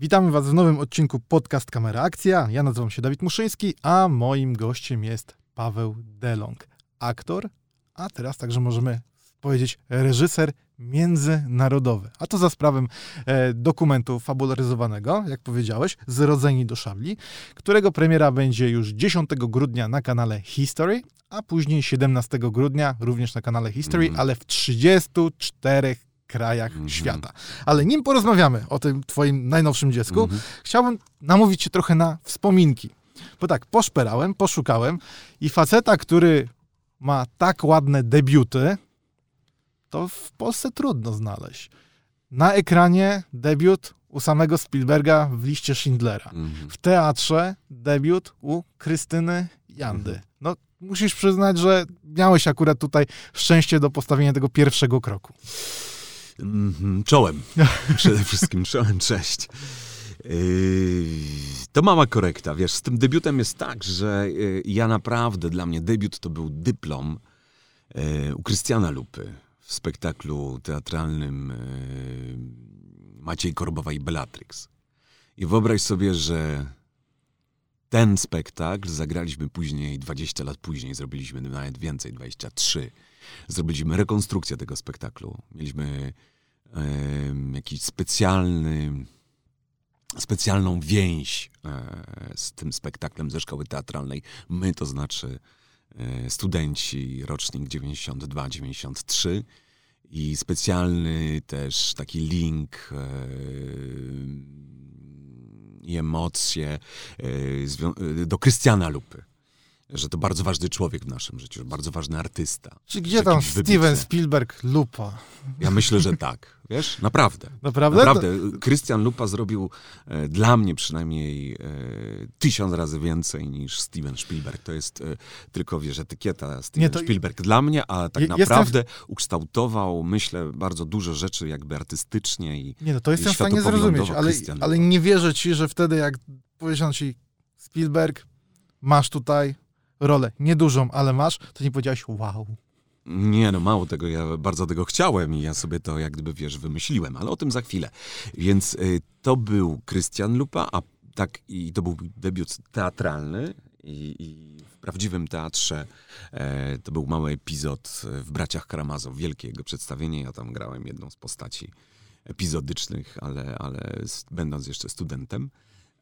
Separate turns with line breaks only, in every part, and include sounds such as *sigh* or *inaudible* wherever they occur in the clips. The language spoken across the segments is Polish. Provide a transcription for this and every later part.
Witamy Was w nowym odcinku podcast Kamera Akcja. Ja nazywam się Dawid Muszyński, a moim gościem jest Paweł Delong, aktor, a teraz także możemy powiedzieć reżyser międzynarodowy. A to za sprawą e, dokumentu fabularyzowanego, jak powiedziałeś, Zrodzeni do szabli, którego premiera będzie już 10 grudnia na kanale History, a później 17 grudnia również na kanale History,
Mhm.
ale w 34 krajach
Mhm.
świata. Ale nim porozmawiamy o tym twoim najnowszym dziecku,
Mhm.
chciałbym namówić cię trochę na wspominki. Bo tak, poszperałem, poszukałem i faceta, który ma tak ładne debiuty, to w Polsce trudno znaleźć. Na ekranie debiut u samego Spielberga w liście Schindlera.
Mhm.
W teatrze debiut u Krystyny Jandy.
Mhm.
No, musisz przyznać, że miałeś akurat tutaj szczęście do postawienia tego pierwszego kroku.
Mhm. Czołem. *laughs* Przede wszystkim czołem, cześć. Yy, To mała korekta, wiesz, z tym debiutem jest tak, że yy, ja naprawdę, dla mnie debiut to był dyplom yy, u Krystiana Lupy w spektaklu teatralnym Maciej Korbowa i Bellatrix. I wyobraź sobie, że ten spektakl zagraliśmy później, 20 lat później, zrobiliśmy nawet więcej, 23. Zrobiliśmy rekonstrukcję tego spektaklu. Mieliśmy em, jakiś specjalny, specjalną więź e, z tym spektaklem ze szkoły teatralnej. My, to znaczy e, studenci, rocznik 92-93 i specjalny też taki link e, i emocje e, e, do Krystiana Lupy. Że to bardzo ważny człowiek w naszym życiu, bardzo ważny artysta.
Czy gdzie tam Steven
wybitny.
Spielberg lupa?
Ja myślę, że tak. Wiesz, naprawdę.
Naprawdę?
Naprawdę. Krystian Lupa zrobił e, dla mnie przynajmniej e, tysiąc razy więcej niż Steven Spielberg. To jest e, tylko, wiesz, etykieta Steven
Nie, to-
Spielberg dla mnie, a tak
Je- jestem
naprawdę ukształtował, myślę, bardzo dużo rzeczy jakby artystycznie i
Nie, no to jestem w stanie zrozumieć, ale, ale nie wierzę ci, że wtedy jak powiedziano ci Spielberg, masz tutaj rolę, niedużą, ale masz, to nie powiedziałeś wow.
Nie, no mało tego, ja bardzo tego chciałem i ja sobie to jak gdyby, wiesz, wymyśliłem, ale o tym za chwilę. Więc y, to był Krystian Lupa, a tak i to był debiut teatralny i, i w prawdziwym teatrze e, to był mały epizod w Braciach Karamazow, wielkie jego przedstawienie, ja tam grałem jedną z postaci epizodycznych, ale, ale będąc jeszcze studentem.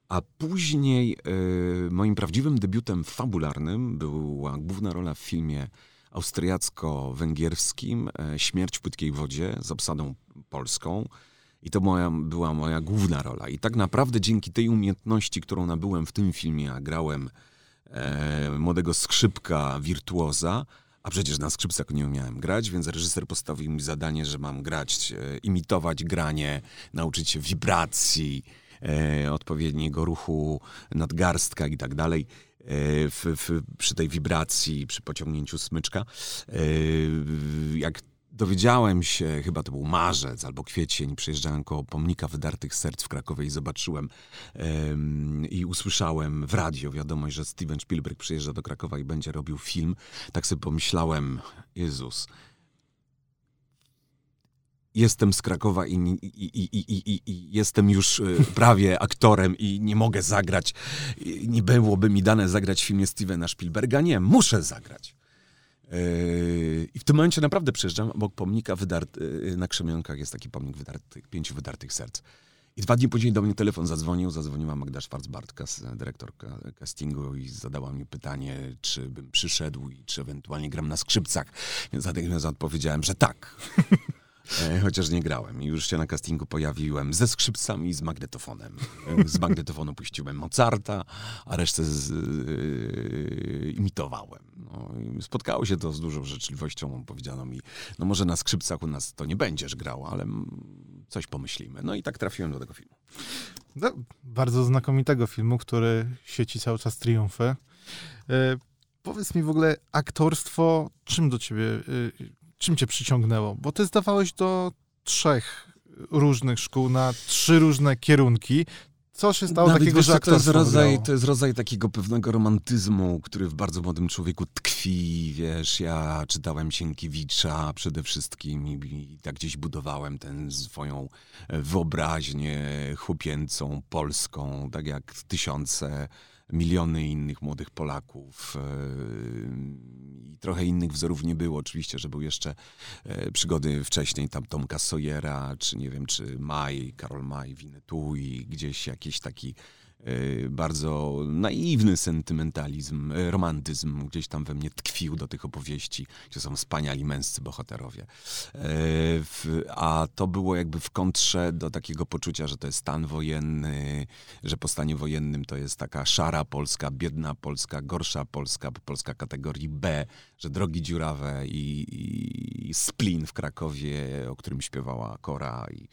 A później e, moim prawdziwym debiutem fabularnym była główna rola w filmie austriacko-węgierskim e, Śmierć w płytkiej wodzie z obsadą polską. I to moja, była moja główna rola. I tak naprawdę dzięki tej umiejętności, którą nabyłem w tym filmie, a grałem e, młodego skrzypka, wirtuoza, a przecież na skrzypcach nie umiałem grać, więc reżyser postawił mi zadanie, że mam grać, e, imitować granie, nauczyć się wibracji, odpowiedniego ruchu nadgarstka i tak dalej. e, W, w, przy tej wibracji, przy pociągnięciu smyczka. E, Jak dowiedziałem się, chyba to był marzec albo kwiecień, przejeżdżałem koło pomnika wydartych serc w Krakowie i zobaczyłem em, i usłyszałem w radio wiadomość, że Steven Spielberg przyjeżdża do Krakowa i będzie robił film. Tak sobie pomyślałem, Jezus, jestem z Krakowa i, i, i, i, jestem już y, prawie aktorem i nie mogę zagrać. Nie byłoby mi dane zagrać w filmie Stevena Spielberga. Nie, muszę zagrać. Yy, I w tym momencie naprawdę przyjeżdżam obok pomnika wydart, yy, na Krzemionkach jest taki pomnik wydartych, pięciu wydartych serc. I dwa dni później do mnie telefon zadzwonił, zadzwoniła Magda Schwarzbart, kas, dyrektorka castingu i zadała mi pytanie, czy bym przyszedł i czy ewentualnie gram na skrzypcach. Więc natychmiast odpowiedziałem, że tak. E, Chociaż nie grałem. Już się na castingu pojawiłem ze skrzypcami i z magnetofonem. E, Z magnetofonu puściłem Mozarta, a resztę z, e, imitowałem. No, spotkało się to z dużą życzliwością. Powiedziano mi, no może na skrzypcach u nas to nie będziesz grał, ale coś pomyślimy. No i tak trafiłem do tego filmu.
No, bardzo znakomitego filmu, który sieci cały czas triumfy. E, powiedz mi w ogóle, aktorstwo, czym do ciebie, e, czym cię przyciągnęło? Bo ty zdawałeś do trzech różnych szkół na trzy różne kierunki. Co się stało
Nawet
takiego,
wiesz,
że
to jest, rodzaj, to jest rodzaj takiego pewnego romantyzmu, który w bardzo młodym człowieku tkwi, wiesz, ja czytałem Sienkiewicza przede wszystkim i, i tak gdzieś budowałem tę swoją wyobraźnię chłopięcą, polską, tak jak tysiące, miliony innych młodych Polaków. e, I trochę innych wzorów nie było, oczywiście, że był jeszcze e, przygody wcześniej, tam Tomka Sawyera, czy nie wiem, czy Maj, Karol Maj, Winnetou i gdzieś jakiś taki bardzo naiwny sentymentalizm, e, romantyzm gdzieś tam we mnie tkwił do tych opowieści, gdzie są wspaniali męscy bohaterowie. W- A to było jakby w kontrze do takiego poczucia, że to jest stan wojenny, że po stanie wojennym to jest taka szara Polska, biedna Polska, gorsza Polska, Polska kategorii B, że drogi dziurawe i, i splin w Krakowie, o którym śpiewała Kora. I,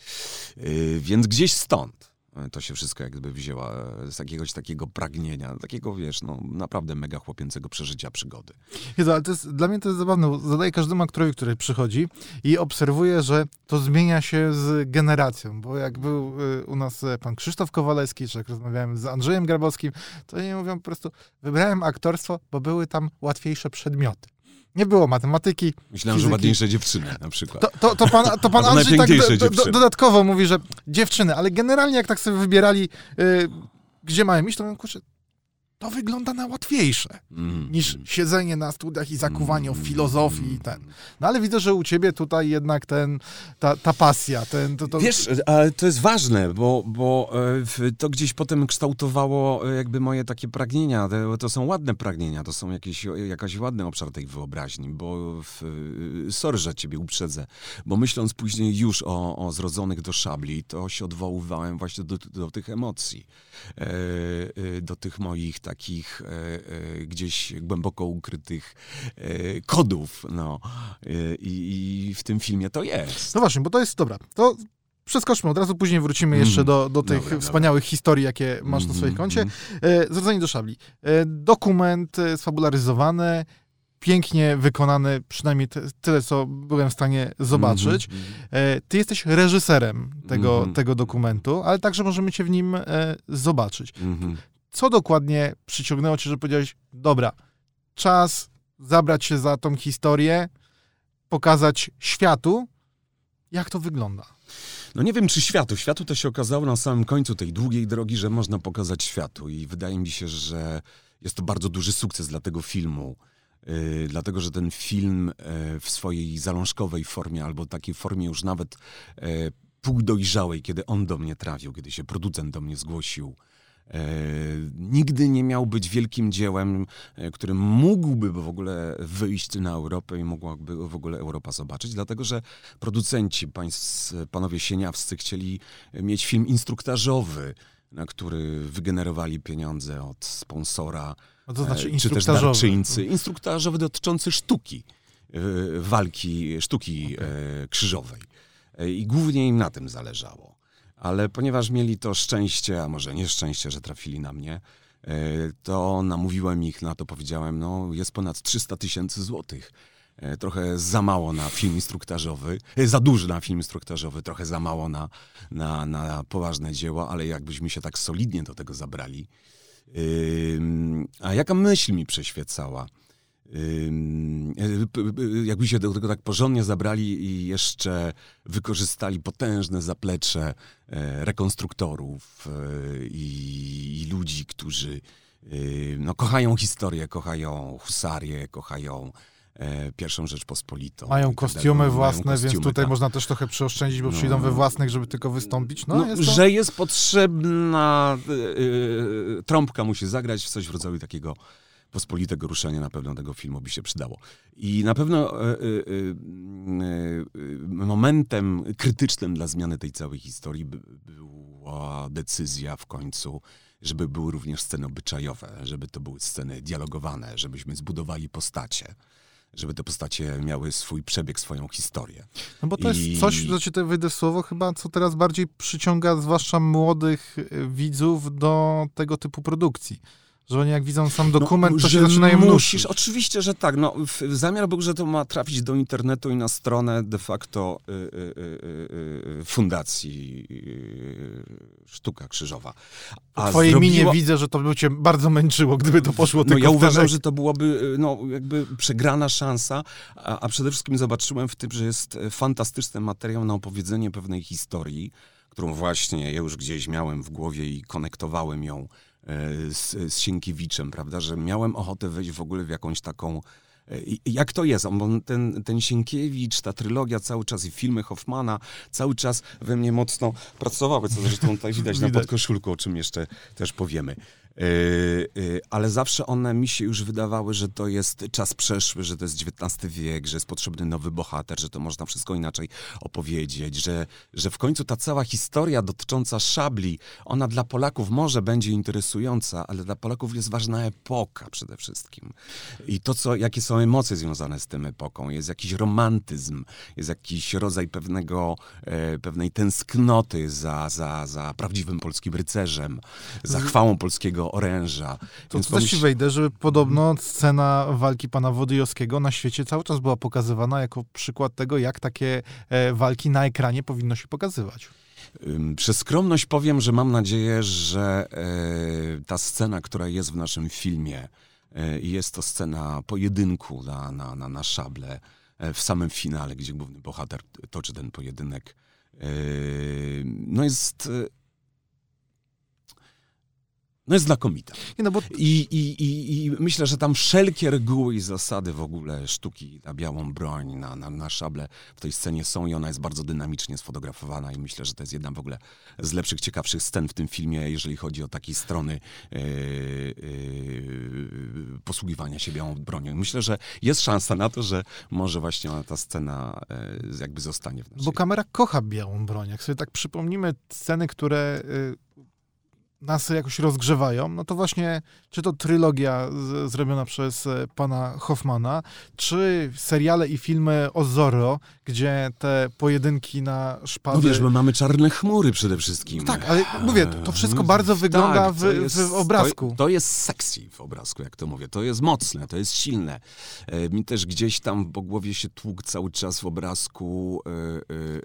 y, więc gdzieś stąd to się wszystko jakby wzięła e, z jakiegoś takiego pragnienia, takiego wiesz, no naprawdę mega chłopięcego przeżycia przygody.
Jezu, ale to jest, dla mnie to jest zabawne, zadaję każdemu aktorowi, który przychodzi i obserwuję, że to zmienia się z generacją, bo jak był y, u nas e, pan Krzysztof Kowalewski, czy jak rozmawiałem z Andrzejem Grabowskim, to oni mówią po prostu, wybrałem aktorstwo, bo były tam łatwiejsze przedmioty. Nie było matematyki.
Myślałem, że
Fizyki.
ładniejsze dziewczyny na przykład.
To, to, to pan, to pan *laughs* Andrzej tak do, do, dodatkowo mówi, że dziewczyny, ale generalnie jak tak sobie wybierali, y, gdzie mają iść, to mówią, kurczę, to wygląda na łatwiejsze
Mm,
niż siedzenie na studiach i zakuwanie o
mm,
filozofii i ten. No ale widzę, że u ciebie tutaj jednak ten, ta, ta pasja, ten, to, to...
Wiesz, ale to jest ważne, bo, bo e, to gdzieś potem kształtowało e, jakby moje takie pragnienia. To, są ładne pragnienia, to są jakieś, jakaś ładny obszar tej wyobraźni, bo w, e, sorry, że ciebie uprzedzę, bo myśląc później już o, o zrodzonych do szabli, to się odwoływałem właśnie do, do tych emocji, e, e, do tych moich takich e, e, gdzieś głęboko ukrytych e, kodów, no. I, I w tym filmie to jest.
No właśnie, bo to jest, dobra, to przeskoczmy, od razu później wrócimy jeszcze
Mhm.
do, do tych
Dobra,
wspaniałych historii, jakie masz na swoim
Mhm,
koncie. E, Zrodzenie do szabli. Dokument sfabularyzowany, pięknie wykonany, przynajmniej tyle, co byłem w stanie zobaczyć.
Mhm.
E, Ty jesteś reżyserem tego, tego dokumentu, ale także możemy cię w nim zobaczyć. Co dokładnie przyciągnęło cię, że powiedziałeś, dobra, czas zabrać się za tą historię, pokazać światu, jak to wygląda.
No nie wiem, czy światu. Światu to się okazało na samym końcu tej długiej drogi, że można pokazać światu. I wydaje mi się, że jest to bardzo duży sukces dla tego filmu. Yy, dlatego, że ten film yy, w swojej zalążkowej formie, albo takiej formie już nawet yy, półdojrzałej, kiedy on do mnie trafił, kiedy się producent do mnie zgłosił, nigdy nie miał być wielkim dziełem, yy, którym mógłby w ogóle wyjść na Europę i mogłaby w ogóle Europa zobaczyć, dlatego, że producenci, państw, panowie sieniawscy chcieli mieć film instruktażowy, na który wygenerowali pieniądze od sponsora,
No to znaczy
e, czy też darczyńcy. Instruktażowy dotyczący sztuki, e, walki, sztuki e, krzyżowej. E, I głównie im na tym zależało. Ale ponieważ mieli to szczęście, a może nieszczęście, że trafili na mnie, e, to namówiłem ich na to, powiedziałem, no jest ponad 300 tysięcy złotych. E, Trochę za mało na film instruktażowy, e, za dużo na film instruktażowy, trochę za mało na, na, na poważne dzieło, ale jakbyśmy się tak solidnie do tego zabrali. A jaka myśl mi przeświecała? E, Jakby się do tego tak porządnie zabrali i jeszcze wykorzystali potężne zaplecze e, rekonstruktorów e, i, ludzi, którzy no, kochają historię, kochają husarię, kochają pierwszą Rzeczpospolitą.
Mają
tak
kostiumy
Mają
własne, więc
kostiumy,
tutaj
tak.
można też trochę przeoszczędzić, bo
No.
przyjdą we własnych, żeby tylko wystąpić. No,
No,
jest to...
Że jest potrzebna, y, y, trąbka musi zagrać, coś w rodzaju takiego pospolitego ruszenia na pewno tego filmu by się przydało. I na pewno y, y, y, momentem krytycznym dla zmiany tej całej historii by, była decyzja w końcu, żeby były również sceny obyczajowe, żeby to były sceny dialogowane, żebyśmy zbudowali postacie. Żeby te postacie miały swój przebieg, swoją historię.
No bo to jest
I-
coś, że ci tutaj wyjdę słowo, chyba co teraz bardziej przyciąga zwłaszcza młodych widzów do tego typu produkcji. Że oni jak widzą sam dokument, no, to się zaczynają musisz.
Oczywiście, że tak. No, zamiar był, że to ma trafić do internetu i na stronę de facto y, y, y, y Fundacji y, Sztuka Krzyżowa.
A twojej zrobiło... minie widzę, że to by cię bardzo męczyło, gdyby to poszło
No ja uważam, że to byłoby no, jakby przegrana szansa, a, a przede wszystkim zobaczyłem w tym, że jest fantastyczny materiał na opowiedzenie pewnej historii, którą właśnie ja już gdzieś miałem w głowie i konektowałem ją z, z Sienkiewiczem, prawda, że miałem ochotę wejść w ogóle w jakąś taką e, jak to jest? Bo ten, ten Sienkiewicz, ta trylogia cały czas i filmy Hoffmana cały czas we mnie mocno pracowały, co zresztą tutaj widać na podkoszulku, o czym jeszcze też powiemy. Yy, yy, ale zawsze one mi się już wydawały, że to jest czas przeszły, że to jest XIX wiek, że jest potrzebny nowy bohater, że to można wszystko inaczej opowiedzieć, że, że w końcu ta cała historia dotycząca szabli, ona dla Polaków może będzie interesująca, ale dla Polaków jest ważna epoka przede wszystkim. I to, co, jakie są emocje związane z tym epoką. Jest jakiś romantyzm, jest jakiś rodzaj pewnego, e, pewnej tęsknoty za, za, za prawdziwym polskim rycerzem, za chwałą polskiego oręża.
To Więc też ci wejdę, że podobno scena walki pana Wodojowskiego na świecie cały czas była pokazywana jako przykład tego, jak takie e, walki na ekranie powinno się pokazywać.
Przez skromność powiem, że mam nadzieję, że e, ta scena, która jest w naszym filmie, e, jest to scena pojedynku na, na, na, na szable w samym finale, gdzie główny bohater toczy ten pojedynek. No jest no jest znakomita. No bo... I, i, i, I myślę, że tam wszelkie reguły i zasady w ogóle sztuki na białą broń, na, na, na szable w tej scenie są i ona jest bardzo dynamicznie sfotografowana i myślę, że to jest jedna w ogóle z lepszych, ciekawszych scen w tym filmie, jeżeli chodzi o takiej strony yy, yy, posługiwania się białą bronią. Myślę, że jest szansa na to, że może właśnie ta scena yy, jakby zostanie w naszej...
Bo kamera kocha białą broń. Jak sobie tak przypomnimy sceny, które nas jakoś rozgrzewają, no to właśnie czy to trylogia z, zrobiona przez e, pana Hoffmana, czy seriale i filmy o Zorro, gdzie te pojedynki na szpady...
No wiesz, my mamy czarne chmury przede wszystkim.
Tak, ale mówię, to wszystko bardzo wygląda tak, w, jest, w, obrazku.
To, to, jest sexy w obrazku, jak to mówię. To jest mocne, to jest silne. E, mi też gdzieś tam po głowie się tłukł cały czas w obrazku e,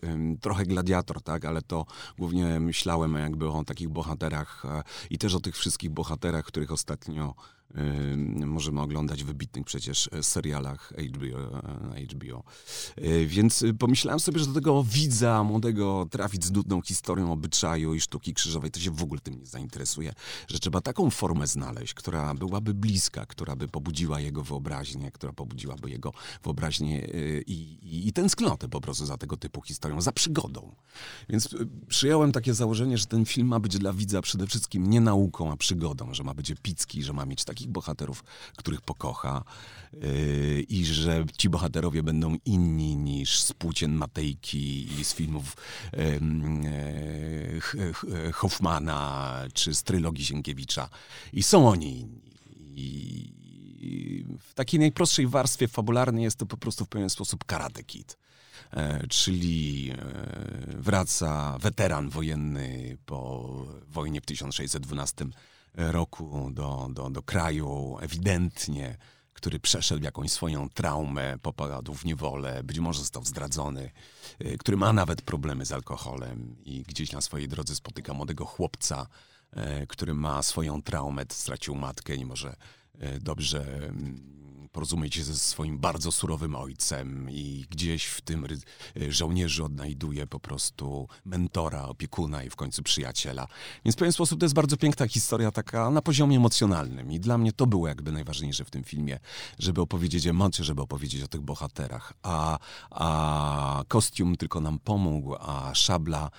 e, trochę gladiator, tak, ale to głównie myślałem jakby o takich bohaterach i też o tych wszystkich bohaterach, których ostatnio możemy oglądać wybitnych przecież e, serialach HBO. HBO. E, więc y, pomyślałem sobie, że do tego widza młodego trafić z nudną historią obyczaju i sztuki krzyżowej, to się w ogóle tym nie zainteresuje, że trzeba taką formę znaleźć, która byłaby bliska, która by pobudziła jego wyobraźnię, która pobudziłaby jego wyobraźnię i, i, i tęsknotę po prostu za tego typu historią, za przygodą. Więc y, przyjąłem takie założenie, że ten film ma być dla widza przede wszystkim nie nauką, a przygodą, że ma być epicki, że ma mieć taki takich bohaterów, których pokocha yy, i że ci bohaterowie będą inni niż z płócien Matejki i z filmów yy, Hoffmana czy z trylogii Sienkiewicza. I są oni inni. I w takiej najprostszej warstwie fabularnej jest to po prostu w pewien sposób Karate Kid. E, czyli e, wraca weteran wojenny po wojnie w 1612 roku do, do, do kraju ewidentnie, który przeszedł jakąś swoją traumę, popadł w niewolę, być może został zdradzony, y, który ma nawet problemy z alkoholem i gdzieś na swojej drodze spotyka młodego chłopca, y, który ma swoją traumę, stracił matkę, nie może y, dobrze mm, porozumieć się ze swoim bardzo surowym ojcem i gdzieś w tym y, żołnierzu odnajduje po prostu mentora, opiekuna i w końcu przyjaciela. Więc w pewien sposób to jest bardzo piękna historia, taka na poziomie emocjonalnym i dla mnie to było jakby najważniejsze w tym filmie, żeby opowiedzieć emocje, żeby opowiedzieć o tych bohaterach, a, a kostium tylko nam pomógł, a szabla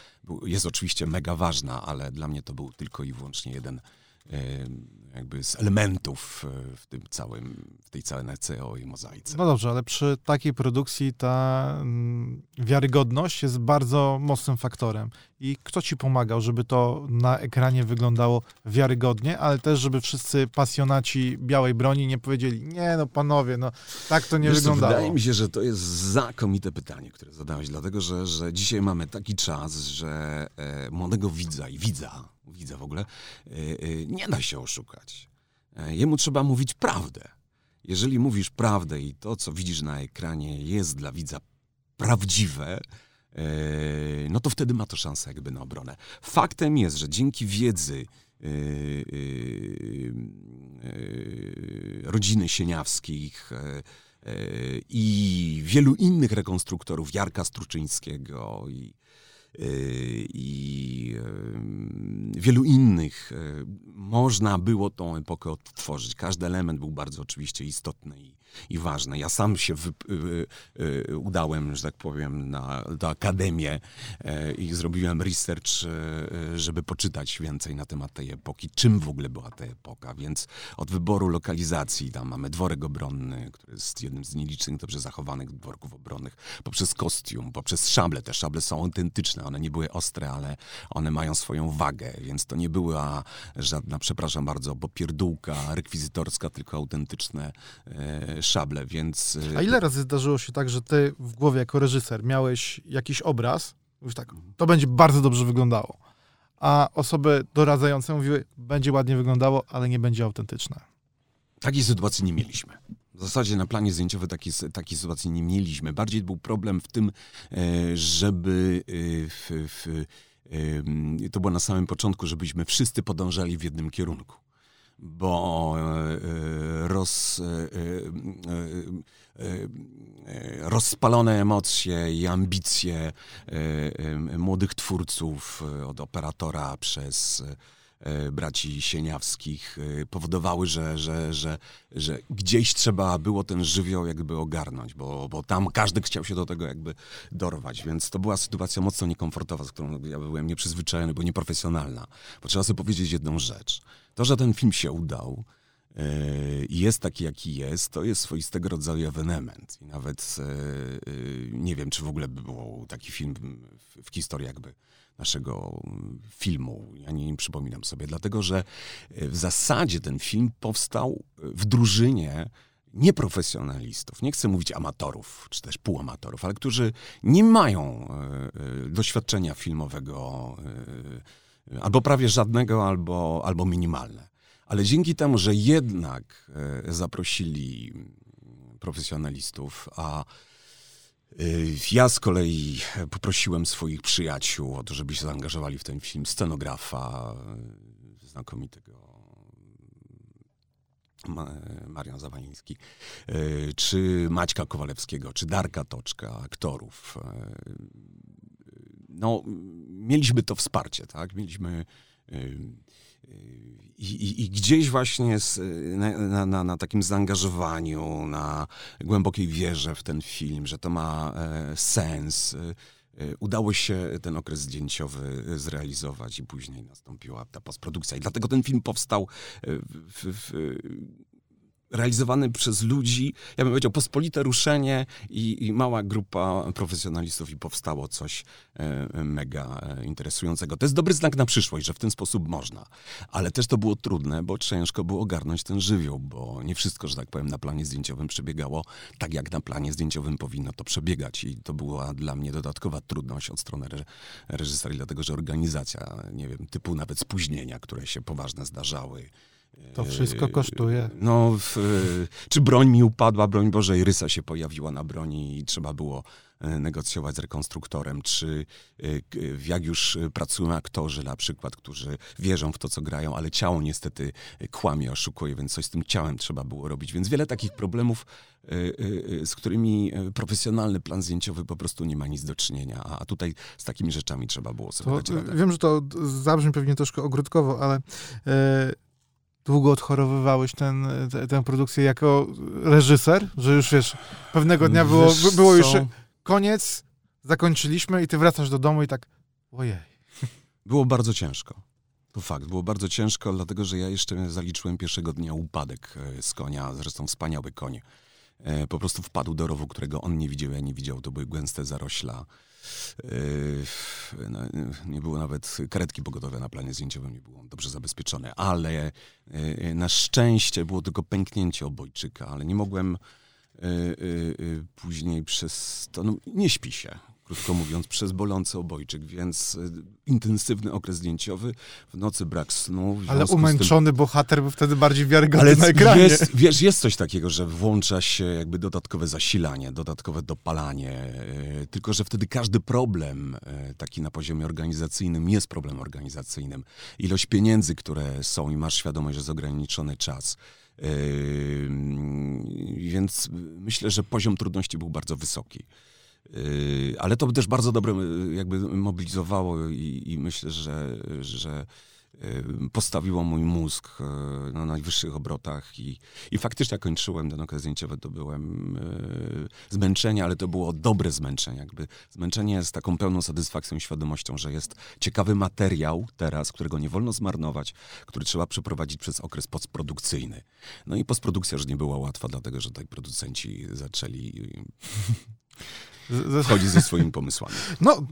jest oczywiście mega ważna, ale dla mnie to był tylko i wyłącznie jeden jakby z elementów e, w tym całym, w tej całej NCO i mozaice.
No dobrze, ale przy takiej produkcji ta mm, wiarygodność jest bardzo mocnym faktorem. I kto ci pomagał, żeby to na ekranie wyglądało wiarygodnie, ale też, żeby wszyscy pasjonaci białej broni nie powiedzieli, nie no panowie, no tak to nie Wiesz, wyglądało.
Wydaje mi się, że to jest znakomite pytanie, które zadałeś, dlatego że, że dzisiaj mamy taki czas, że e, młodego widza i widza widza w ogóle, y, y, nie da się oszukać. E, jemu trzeba mówić prawdę. Jeżeli mówisz prawdę i to, co widzisz na ekranie, jest dla widza prawdziwe, e, no to wtedy ma to szansę jakby na obronę. Faktem jest, że dzięki wiedzy rodziny Sieniawskich, i wielu innych rekonstruktorów, Jarka Struczyńskiego i i wielu innych. Y, można było tą epokę odtworzyć. Każdy element był bardzo oczywiście istotny i, i ważny. Ja sam się wy, y, udałem, że tak powiem, na, do akademię i zrobiłem research, żeby poczytać więcej na temat tej epoki, czym w ogóle była ta epoka. Więc od wyboru lokalizacji, tam mamy dworek obronny, który jest jednym z nielicznych dobrze zachowanych dworków obronnych, poprzez kostium, poprzez szable. Te szable są autentyczne one nie były ostre, ale one mają swoją wagę, więc to nie była żadna, przepraszam bardzo, popierdółka rekwizytorska, tylko autentyczne e, szable, więc...
E, A ile razy zdarzyło się tak, że ty w głowie jako reżyser miałeś jakiś obraz, już tak, to będzie bardzo dobrze wyglądało, a osoby doradzające mówiły, będzie ładnie wyglądało, ale nie będzie autentyczne.
Takiej sytuacji nie mieliśmy. W zasadzie na planie zdjęciowym takiej, takiej sytuacji nie mieliśmy. Bardziej był problem w tym, e, żeby e, w, w, to było na samym początku, żebyśmy wszyscy podążali w jednym kierunku. Bo e, roz, rozpalone emocje i ambicje młodych twórców, od operatora przez E, braci Sieniawskich e, powodowały, że, że, że, że gdzieś trzeba było ten żywioł jakby ogarnąć, bo, bo tam każdy chciał się do tego jakby dorwać, więc to była sytuacja mocno niekomfortowa, z którą ja byłem nieprzyzwyczajony, bo nieprofesjonalna. Bo trzeba sobie powiedzieć jedną rzecz. To, że ten film się udał, e, jest taki, jaki jest, to jest swoistego rodzaju ewenement. I nawet nie wiem, czy w ogóle by był taki film w historii jakby naszego filmu. Ja nie, przypominam sobie, dlatego że e, w zasadzie ten film powstał w drużynie nieprofesjonalistów, nie chcę mówić amatorów, czy też półamatorów, ale którzy nie mają e, e, doświadczenia filmowego albo prawie żadnego, albo, albo minimalne. Ale dzięki temu, że jednak zaprosili profesjonalistów, a ja z kolei poprosiłem swoich przyjaciół o to, żeby się zaangażowali w ten film, scenografa y, znakomitego Marian Zawaliński, y, czy Maćka Kowalewskiego, czy Darka Toczka, aktorów. No, mieliśmy to wsparcie, tak? Mieliśmy i, i, gdzieś właśnie z, na, na, na, takim zaangażowaniu, na głębokiej wierze w ten film, że to ma e, sens, e, e udało się ten okres zdjęciowy zrealizować i później nastąpiła ta postprodukcja. I dlatego ten film powstał e, w, w, realizowany przez ludzi, ja bym powiedział, pospolite ruszenie i, i mała grupa profesjonalistów i powstało coś e, mega e, interesującego. To jest dobry znak na przyszłość, że w ten sposób można. Ale też to było trudne, bo ciężko było ogarnąć ten żywioł, bo nie wszystko, że tak powiem, na planie zdjęciowym przebiegało tak, jak na planie zdjęciowym powinno to przebiegać. I to była dla mnie dodatkowa trudność od strony reżysera, dlatego że organizacja, nie wiem, typu nawet spóźnienia, które się poważne zdarzały,
to wszystko kosztuje.
No, w, czy broń mi upadła, broń Boże, i rysa się pojawiła na broni i trzeba było e, negocjować z rekonstruktorem, czy jak już pracują aktorzy na przykład, którzy wierzą w to, co grają, ale ciało niestety kłamie, oszukuje, więc coś z tym ciałem trzeba było robić. Więc wiele takich problemów, z którymi profesjonalny plan zdjęciowy po prostu nie ma nic do czynienia, a tutaj z takimi rzeczami trzeba było sobie to, dać radę.
Wiem, że to zabrzmi pewnie troszkę ogródkowo, ale długo odchorowywałeś ten, te, tę produkcję jako reżyser, że już wiesz, pewnego dnia było, było już koniec, zakończyliśmy i ty wracasz do domu i tak, ojej.
Było bardzo ciężko. To fakt, było bardzo ciężko, dlatego że ja jeszcze zaliczyłem pierwszego dnia upadek e, z konia, zresztą wspaniały koń. E, po prostu wpadł do rowu, którego on nie widział, ja nie widział, to były gęste zarośla. Yy, no, nie było nawet karetki pogotowe na planie zdjęciowym, nie było dobrze zabezpieczone, ale yy, na szczęście było tylko pęknięcie obojczyka, ale nie mogłem yy, później przez to, no, nie śpi się. Krótko mówiąc, przez bolący obojczyk, więc y, intensywny okres zdjęciowy, w nocy brak snu.
Ale umęczony bohater był wtedy bardziej wiarygodny
ale
na ekranie.
jest, wiesz, jest coś takiego, że włącza się jakby dodatkowe zasilanie, dodatkowe dopalanie, e, tylko że wtedy każdy problem e, taki na poziomie organizacyjnym jest problemem organizacyjnym. Ilość pieniędzy, które są i masz świadomość, że jest ograniczony czas. Mm, Więc myślę, że poziom trudności był bardzo wysoki. Yy, Ale to też bardzo dobre yy, jakby mobilizowało i, i myślę, że, że yy, postawiło mój mózg na najwyższych obrotach i, i faktycznie jak kończyłem ten okres zdjęciowy, to byłem zmęczenie, ale to było dobre zmęczenie. Jakby zmęczenie z taką pełną satysfakcją i świadomością, że jest ciekawy materiał teraz, którego nie wolno zmarnować, który trzeba przeprowadzić przez okres postprodukcyjny. No i postprodukcja już nie była łatwa, dlatego że tutaj producenci zaczęli *laughs*
Z- ze-
swoimi pomysłami. *laughs*
No,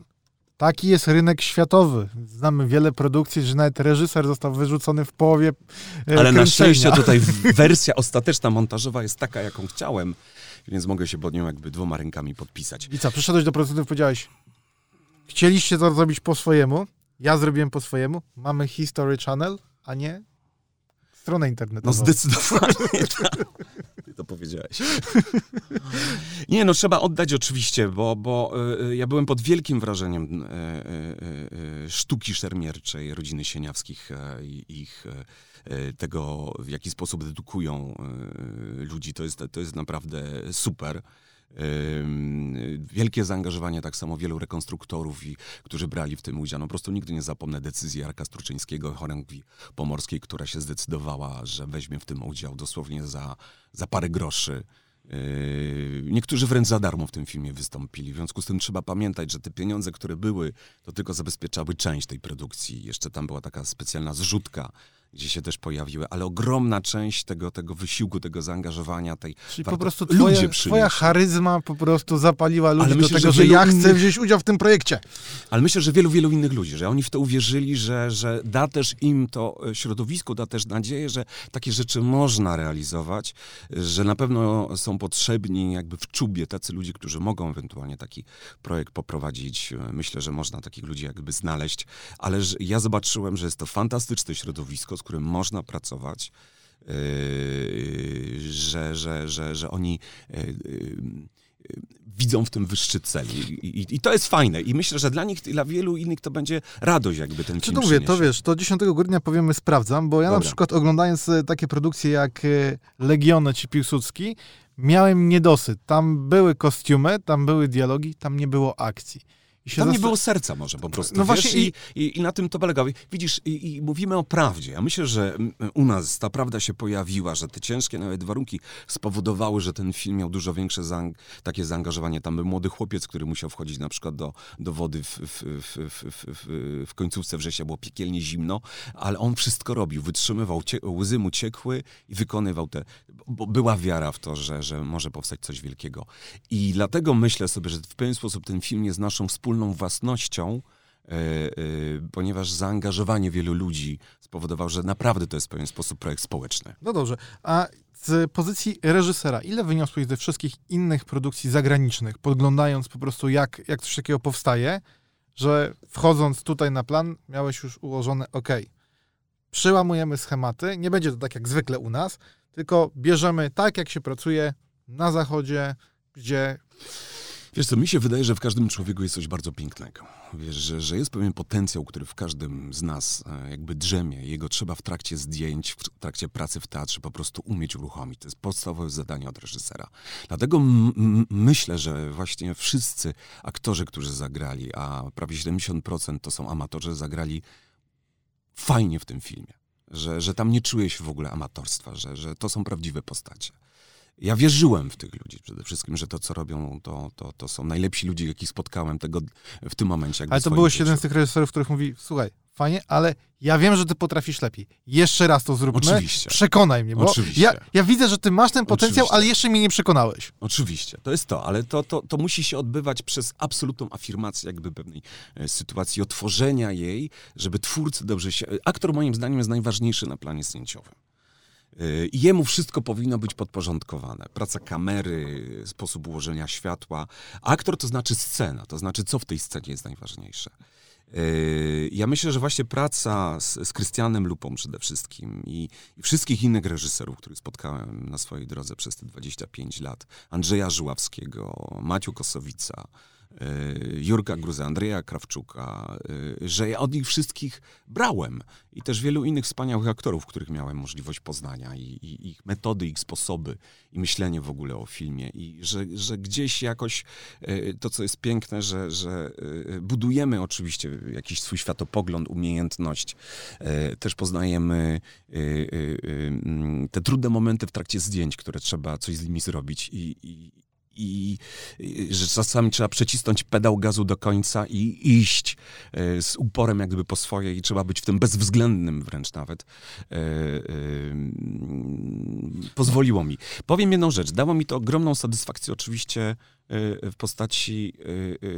taki jest rynek światowy. Znamy wiele produkcji, że nawet reżyser został wyrzucony w połowie e,
Ale na
kręcenia.
szczęście tutaj *laughs* wersja ostateczna montażowa jest taka, jaką chciałem, więc mogę się pod nią jakby dwoma rękami podpisać.
I co, przyszedłeś do producentów i powiedziałeś, chcieliście to zrobić po swojemu, ja zrobiłem po swojemu, mamy History Channel, a nie stronę
No
internetową.
zdecydowanie. *laughs* tak. Ty to powiedziałeś. Nie, no trzeba oddać oczywiście, bo, bo y, ja byłem pod wielkim wrażeniem y, y, y, sztuki szermierczej rodziny Sieniawskich y, i ich y, y, tego, w jaki sposób dedukują y, ludzi. To jest, to jest naprawdę super. Wielkie zaangażowanie tak samo wielu rekonstruktorów, i, którzy brali w tym udział. No, po prostu nigdy nie zapomnę decyzji Jarka Struczyńskiego, chorągwi pomorskiej, która się zdecydowała, że weźmie w tym udział dosłownie za, za parę groszy. Niektórzy wręcz za darmo w tym filmie wystąpili. W związku z tym trzeba pamiętać, że te pieniądze, które były, to tylko zabezpieczały część tej produkcji. Jeszcze tam była taka specjalna zrzutka, gdzie się też pojawiły, ale ogromna część tego, tego wysiłku, tego zaangażowania, tej
Czyli
warto-
po prostu
ludzie
twoja, charyzma po prostu zapaliła ludzi
Ale
do
myślę,
tego,
że
że ja
wielu
chcę
innych-
wziąć udział w tym projekcie.
Ale myślę, że wielu, wielu innych ludzi, że oni w to uwierzyli, że, że da też im to e, środowisko, da też nadzieję, że takie rzeczy można realizować, że na pewno są potrzebni jakby w czubie tacy ludzie, którzy mogą ewentualnie taki projekt poprowadzić. E, Myślę, że można takich ludzi jakby znaleźć, ale ja zobaczyłem, że jest to fantastyczne środowisko, z którym można pracować. Yy, że, że, że, że oni yy, yy, widzą w tym wyższy cel. I, i, I to jest fajne. I myślę, że dla nich i dla wielu innych to będzie radość, jakby ten
Czy
film
to mówię, to wiesz, to 10 grudnia powiemy sprawdzam, bo ja na
Dobra.
przykład oglądając e, takie produkcje jak e, Legiony czy Piłsudski, miałem niedosyt. Tam były kostiumy, tam były dialogi, tam nie było akcji.
Tam nie było serca może po prostu.
No
wiesz?
właśnie
I, i, I na tym to polega. Widzisz, i, i mówimy o prawdzie. Ja myślę, że u nas ta prawda się pojawiła, że te ciężkie nawet warunki spowodowały, że ten film miał dużo większe zaang- takie zaangażowanie. Tam był młody chłopiec, który musiał wchodzić na przykład do, do wody w, w, w, w, w, w, w końcówce września, było piekielnie zimno, ale on wszystko robił, wytrzymywał, cie, łzy mu ciekły i wykonywał te... Bo była wiara w to, że, że może powstać coś wielkiego. I dlatego myślę sobie, że w pewien sposób ten film jest naszą wspólną własnością, e, e, ponieważ zaangażowanie wielu ludzi spowodowało, że naprawdę to jest w pewien sposób projekt społeczny.
No dobrze, a z pozycji reżysera, ile wyniosłeś ze wszystkich innych produkcji zagranicznych, podglądając po prostu jak, jak coś takiego powstaje, że wchodząc tutaj na plan miałeś już ułożone, ok, przyłamujemy schematy, nie będzie to tak jak zwykle u nas, tylko bierzemy tak, jak się pracuje na zachodzie, gdzie
Wiesz co, mi się wydaje, że w każdym człowieku jest coś bardzo pięknego. Wiesz, że, że jest pewien potencjał, który w każdym z nas e, jakby drzemie. Jego trzeba w trakcie zdjęć, w trakcie pracy w teatrze po prostu umieć uruchomić. To jest podstawowe zadanie od reżysera. Dlatego myślę, że właśnie wszyscy aktorzy, którzy zagrali, a prawie 70% to są amatorzy, zagrali fajnie w tym filmie. Że, że tam nie czuję się w ogóle amatorstwa, że, że to są prawdziwe postacie. Ja wierzyłem w tych ludzi przede wszystkim, że to, co robią, to, to, to są najlepsi ludzie, jakich spotkałem tego w tym momencie.
Ale to byłeś jeden z tych reżyserów, których mówi, słuchaj, fajnie, ale ja wiem, że ty potrafisz lepiej. Jeszcze raz to zróbmy.
Oczywiście.
Przekonaj mnie, bo
Oczywiście.
ja, ja widzę, że ty masz ten potencjał,
Oczywiście.
ale jeszcze mnie nie przekonałeś.
Oczywiście, to jest to, ale to, to, to musi się odbywać przez absolutną afirmację jakby pewnej e, sytuacji, otworzenia jej, żeby twórcy dobrze się... Aktor moim zdaniem jest najważniejszy na planie zdjęciowym. Y, jemu wszystko powinno być podporządkowane. Praca kamery, sposób ułożenia światła. Aktor to znaczy scena, to znaczy co w tej scenie jest najważniejsze. Y, ja myślę, że właśnie praca z, z Krystianem Lupą przede wszystkim i, i, wszystkich innych reżyserów, których spotkałem na swojej drodze przez te 25 lat, Andrzeja Żuławskiego, Maciu Kosowica, Jurka Gruza, Andrzeja Krawczuka, y, że ja od nich wszystkich brałem. I też wielu innych wspaniałych aktorów, których miałem możliwość poznania i, i, ich metody, ich sposoby i myślenie w ogóle o filmie. I że, że gdzieś jakoś y, to, co jest piękne, że, że budujemy oczywiście jakiś swój światopogląd, umiejętność. Też poznajemy te trudne momenty w trakcie zdjęć, które trzeba coś z nimi zrobić i, i i, że czasami trzeba przecisnąć pedał gazu do końca i iść e, z uporem jakby po swoje i trzeba być w tym bezwzględnym wręcz nawet. E, e, pozwoliło mi. Powiem jedną rzecz. Dało mi to ogromną satysfakcję oczywiście w postaci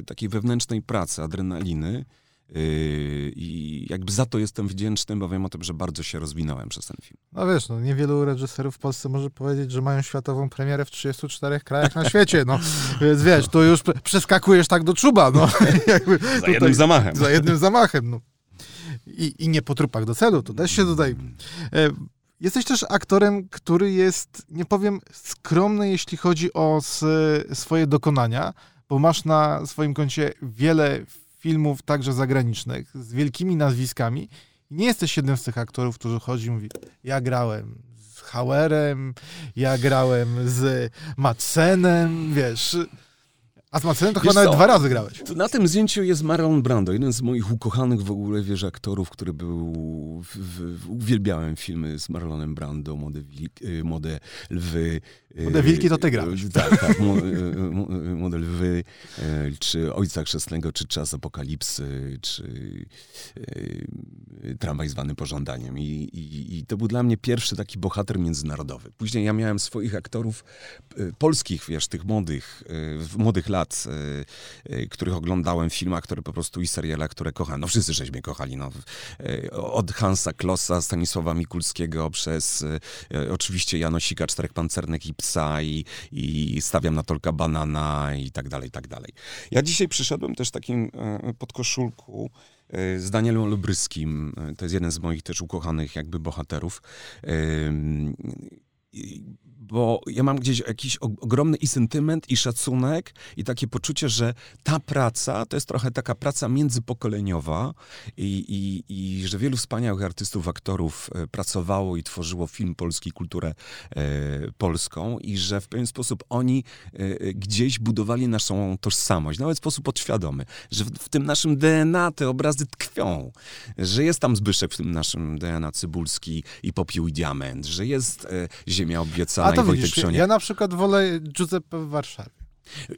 takiej wewnętrznej pracy, adrenaliny. Yy, I jakby za to jestem wdzięczny, bo wiem o tym, że bardzo się rozwinąłem przez ten film.
No wiesz, no niewielu reżyserów w Polsce może powiedzieć, że mają światową premierę w 34 krajach na świecie, no. *laughs* Więc wiesz, to już przeskakujesz tak do czuba, no. *laughs* *laughs*
Jakby za tutaj, jednym zamachem.
Za jednym zamachem, no. I, I nie po trupach do celu, to też się tutaj... E, jesteś też aktorem, który jest, nie powiem, skromny, jeśli chodzi o swoje dokonania, bo masz na swoim koncie wiele filmów także zagranicznych z wielkimi nazwiskami. I nie jesteś jednym z tych aktorów, którzy chodzi i mówi, ja grałem z Hauerem, ja grałem z Madsenem, wiesz... A z Madsenem to chyba nawet dwa razy grałeś.
Na tym zdjęciu jest Marlon Brando, jeden z moich ukochanych w ogóle, wiesz, aktorów, który był... W, w, uwielbiałem filmy z Marlonem Brando, Młode, y, Młode Lwy,
Młode wilki to ty grałeś.
Tak, tak. Model Wy, czy Ojca Chrzestnego, czy Czas Apokalipsy, czy Tramwaj zwany Pożądaniem. I, i, I to był dla mnie pierwszy taki bohater międzynarodowy. Później ja miałem swoich aktorów polskich, wiesz, tych młodych, młodych lat, których oglądałem w filmach, które po prostu i serialach, które kochałem. No wszyscy żeśmy kochali. No. Od Hansa Klossa, Stanisława Mikulskiego, przez oczywiście Janosika, Czterech Pancernych i i, i stawiam na tolka banana i tak dalej, i tak dalej. Ja dzisiaj przyszedłem też takim e, podkoszulku e, z Danielem Lubryskim. E, to jest jeden z moich też ukochanych jakby bohaterów bo ja mam gdzieś jakiś ogromny i sentyment, i szacunek, i takie poczucie, że ta praca to jest trochę taka praca międzypokoleniowa i, i, i że wielu wspaniałych artystów, aktorów e, pracowało i tworzyło film polski, kulturę e, polską i że w pewien sposób oni e, gdzieś budowali naszą tożsamość, nawet w sposób podświadomy, że w, w, tym naszym DNA te obrazy tkwią, że jest tam Zbyszek w tym naszym DNA Cybulski i Popiół i Diament, że jest e, Ziemia obiecana
to widzisz, Ja na przykład wolę Giuseppe w Warszawie.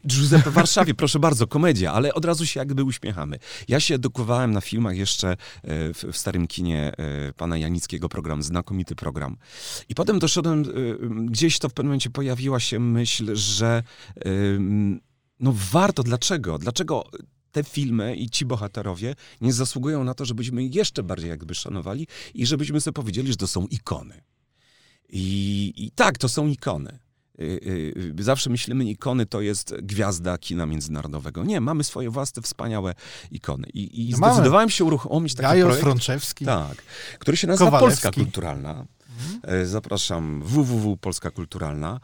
Giuseppe w *laughs* Warszawie, proszę bardzo, komedia, ale od razu się jakby uśmiechamy. Ja się edukowałem na filmach jeszcze e, w, w starym kinie e, pana Janickiego program, znakomity program. I potem doszedłem, e, gdzieś to w pewnym momencie pojawiła się myśl, że no warto, dlaczego? Dlaczego te filmy i ci bohaterowie nie zasługują na to, żebyśmy jeszcze bardziej jakby szanowali i żebyśmy sobie powiedzieli, że to są ikony. I, I, tak, to są ikony. Y, y, y, zawsze myślimy, ikony to jest gwiazda kina międzynarodowego. Nie, mamy swoje własne wspaniałe ikony. I, i no zdecydowałem się uruchomić taki
Gajos,
projekt.
Frączewski.
Tak, który się nazywa Kowalewski. Polska Kulturalna. Mhm. Zapraszam www Polska Kulturalna,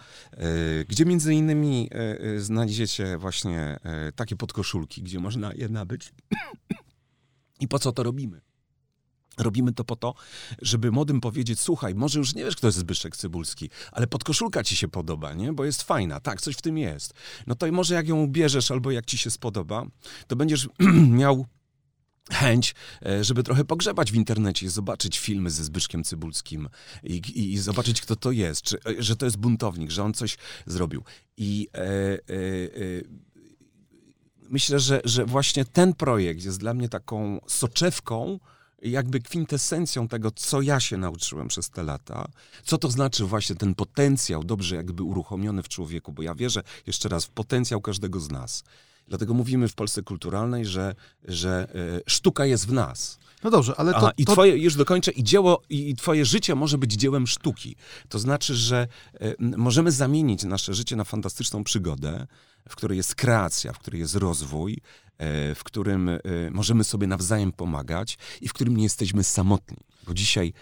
gdzie między innymi znajdziecie właśnie takie podkoszulki, gdzie można je nabyć. *coughs* I po co to robimy? Robimy to po to, żeby młodym powiedzieć, słuchaj, może już nie wiesz, kto jest Zbyszek Cybulski, ale podkoszulka ci się podoba, nie? Bo jest fajna, tak, coś w tym jest. No to może jak ją ubierzesz albo jak ci się spodoba, to będziesz *clears throat* miał chęć, e, żeby trochę pogrzebać w internecie, zobaczyć filmy ze Zbyszkiem Cybulskim i, i, i zobaczyć, kto to jest, czy, e, że to jest buntownik, że on coś zrobił. I e, e, e, myślę, że, że właśnie ten projekt jest dla mnie taką soczewką, jakby kwintesencją tego, co ja się nauczyłem przez te lata, co to znaczy właśnie ten potencjał dobrze jakby uruchomiony w człowieku, bo ja wierzę jeszcze raz w potencjał każdego z nas. Dlatego mówimy w Polsce kulturalnej, że, że e, sztuka jest w nas.
No dobrze, ale to...
A, I
to...
twoje, już dokończę, i dzieło, i twoje życie może być dziełem sztuki. To znaczy, że e, możemy zamienić nasze życie na fantastyczną przygodę, w której jest kreacja, w której jest rozwój, w którym e, możemy sobie nawzajem pomagać i w którym nie jesteśmy samotni. Bo dzisiaj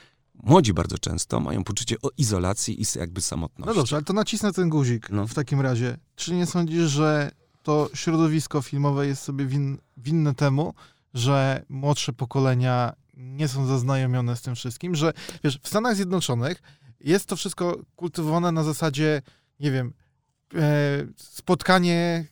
młodzi bardzo często mają poczucie o izolacji i jakby samotności.
No dobrze, ale to nacisnę ten guzik
No.
w takim razie. Czy nie sądzisz, że to środowisko filmowe jest sobie win, winne temu, że młodsze pokolenia nie są zaznajomione z tym wszystkim, że wiesz, w Stanach Zjednoczonych jest to wszystko kultywowane na zasadzie, nie wiem, e, spotkanie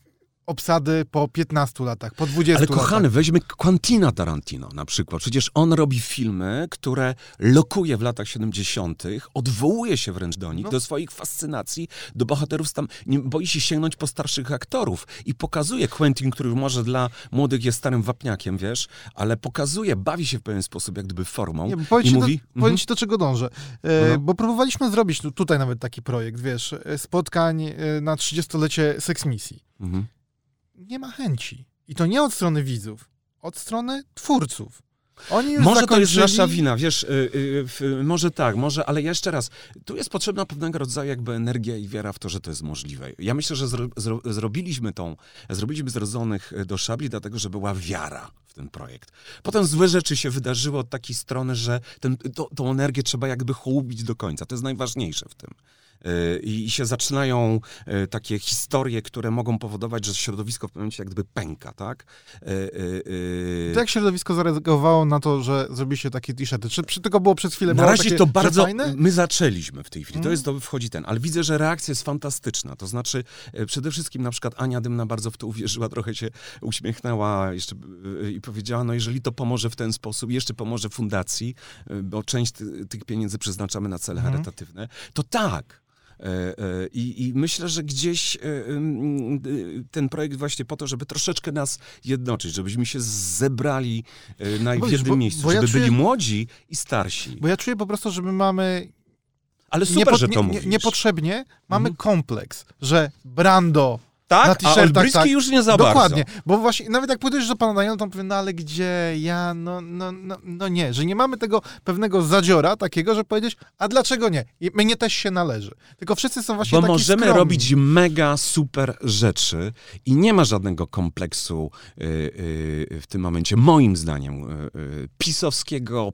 obsady po 15 latach, po 20
Ale
latach.
kochany, weźmy Quentina Tarantino na przykład. Przecież on robi filmy, które lokuje w latach 70., odwołuje się wręcz do nich,
No.
do swoich fascynacji, do bohaterów tam, nie boi się sięgnąć po starszych aktorów i pokazuje Quentin, który może dla młodych jest starym wapniakiem, wiesz, ale pokazuje, bawi się w pewien sposób, jak gdyby formą
Nie, powiem
i
ci,
mówi...
do, powiem
mhm.
ci do czego dążę. E,
No.
Bo próbowaliśmy zrobić tu, tutaj nawet taki projekt, wiesz, e, spotkań e, na 30-lecie seksmisji.
Mhm.
Nie ma chęci. I to nie od strony widzów, od strony twórców. Oni już
Może to jest
zakończyli-
nasza wina, wiesz, y, y, w- może tak, może, ale jeszcze raz, tu jest potrzebna pewnego rodzaju jakby energia i wiara w to, że to jest możliwe. Ja myślę, że zro, zro, zrobiliśmy tą, zrobiliśmy zrodzonych do szabli, dlatego, że była wiara w ten projekt. Potem złe rzeczy się wydarzyły od takiej strony, że ten, to, tą energię trzeba jakby hołubić do końca. To jest najważniejsze w tym. Y, I się zaczynają y, takie historie, które mogą powodować, że środowisko w pewnym momencie jak gdyby pęka, tak? Y,
To jak środowisko zareagowało na to, że zrobiliście takie t-shirty? Czy, czy tylko było przez chwilę
Na razie
takie,
to bardzo.
fajne?
My zaczęliśmy w tej chwili. To
Mhm.
jest to wchodzi ten, ale widzę, że reakcja jest fantastyczna. To znaczy, e, przede wszystkim na przykład Ania Dymna bardzo w to uwierzyła, trochę się uśmiechnęła jeszcze e, i powiedziała, no jeżeli to pomoże w ten sposób, jeszcze pomoże fundacji, e, bo część ty, tych pieniędzy przeznaczamy na cele
Mhm.
charytatywne, to tak. E, e, I, I myślę, że gdzieś e, ten projekt właśnie po to, żeby troszeczkę nas jednoczyć, żebyśmy się zebrali na
Bo
w
wiesz,
jednym
bo-
miejscu,
bo ja
żeby
czuję-
byli młodzi i starsi.
Bo ja czuję po prostu, że my mamy
Ale super,
niepo-
że to
nie,
mówisz.
nie, niepotrzebnie mamy
Mhm.
kompleks, że Brando na
tak, a
t-shirtach,
Olbryski
tak.
już nie za
Dokładnie,
bardzo.
bo właśnie nawet jak pójdziesz do pana Daniela, to on powie, no ale gdzie ja, no, no, no, no nie, że nie mamy tego pewnego zadziora takiego, że powiedzieć, a dlaczego nie? I mnie też się należy. Tylko wszyscy są właśnie
Bo
taki
możemy
skromni.
robić mega super rzeczy i nie ma żadnego kompleksu y, y, w tym momencie, moim zdaniem, y, y, pisowskiego,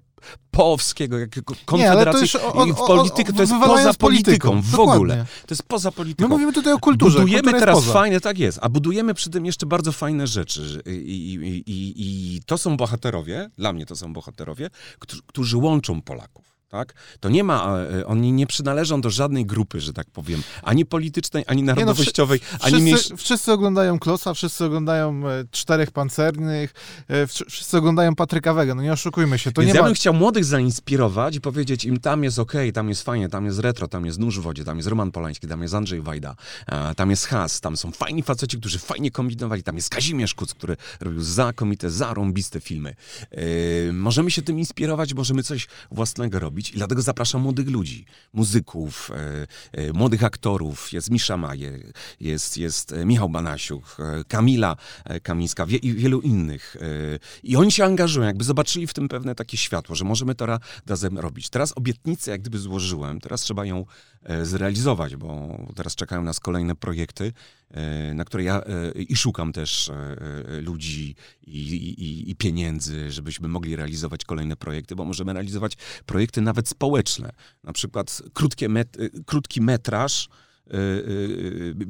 poowskiego, jakiego konfederacji.
o, o,
w politykę to jest poza polityką, w
Dokładnie.
ogóle. To jest poza
My
polityką.
mówimy tutaj o kulturze.
Budujemy teraz fajne, tak jest, a budujemy przy tym jeszcze bardzo fajne rzeczy. I, i, i, I to są bohaterowie, dla mnie to są bohaterowie, którzy, którzy łączą Polaków. Tak? To nie ma, e, oni nie przynależą do żadnej grupy, że tak powiem, ani politycznej, ani
no,
narodowościowej,
wszy-
ani mniejsz...
wszyscy, oglądają Klosa, wszyscy oglądają e, Czterech Pancernych, e, wsz- wszyscy oglądają Patryka Wega, no nie oszukujmy się, to
Więc
nie
ja
ma...
bym chciał młodych zainspirować i powiedzieć im, tam jest okej, tam jest fajnie, tam jest retro, tam jest Nóż w wodzie, tam jest Roman Polański, tam jest Andrzej Wajda, e, tam jest Has, tam są fajni faceci, którzy fajnie kombinowali, tam jest Kazimierz Kuc, który robił znakomite, zarąbiste filmy. E, możemy się tym inspirować, możemy coś własnego robić i dlatego zapraszam młodych ludzi, muzyków, e, e, młodych aktorów, jest Misza Maje, jest, jest e, Michał Banasiuk, Kamila Kamińska wie, i wielu innych. I oni się angażują, jakby zobaczyli w tym pewne takie światło, że możemy to ra- razem robić. Teraz obietnicę jak gdyby złożyłem, teraz trzeba ją zrealizować, bo teraz czekają nas kolejne projekty, e, na które ja e, i szukam też e, e, ludzi i, i, i pieniędzy, żebyśmy mogli realizować kolejne projekty, bo możemy realizować projekty nawet społeczne. Na przykład krótkie met, e, krótki metraż,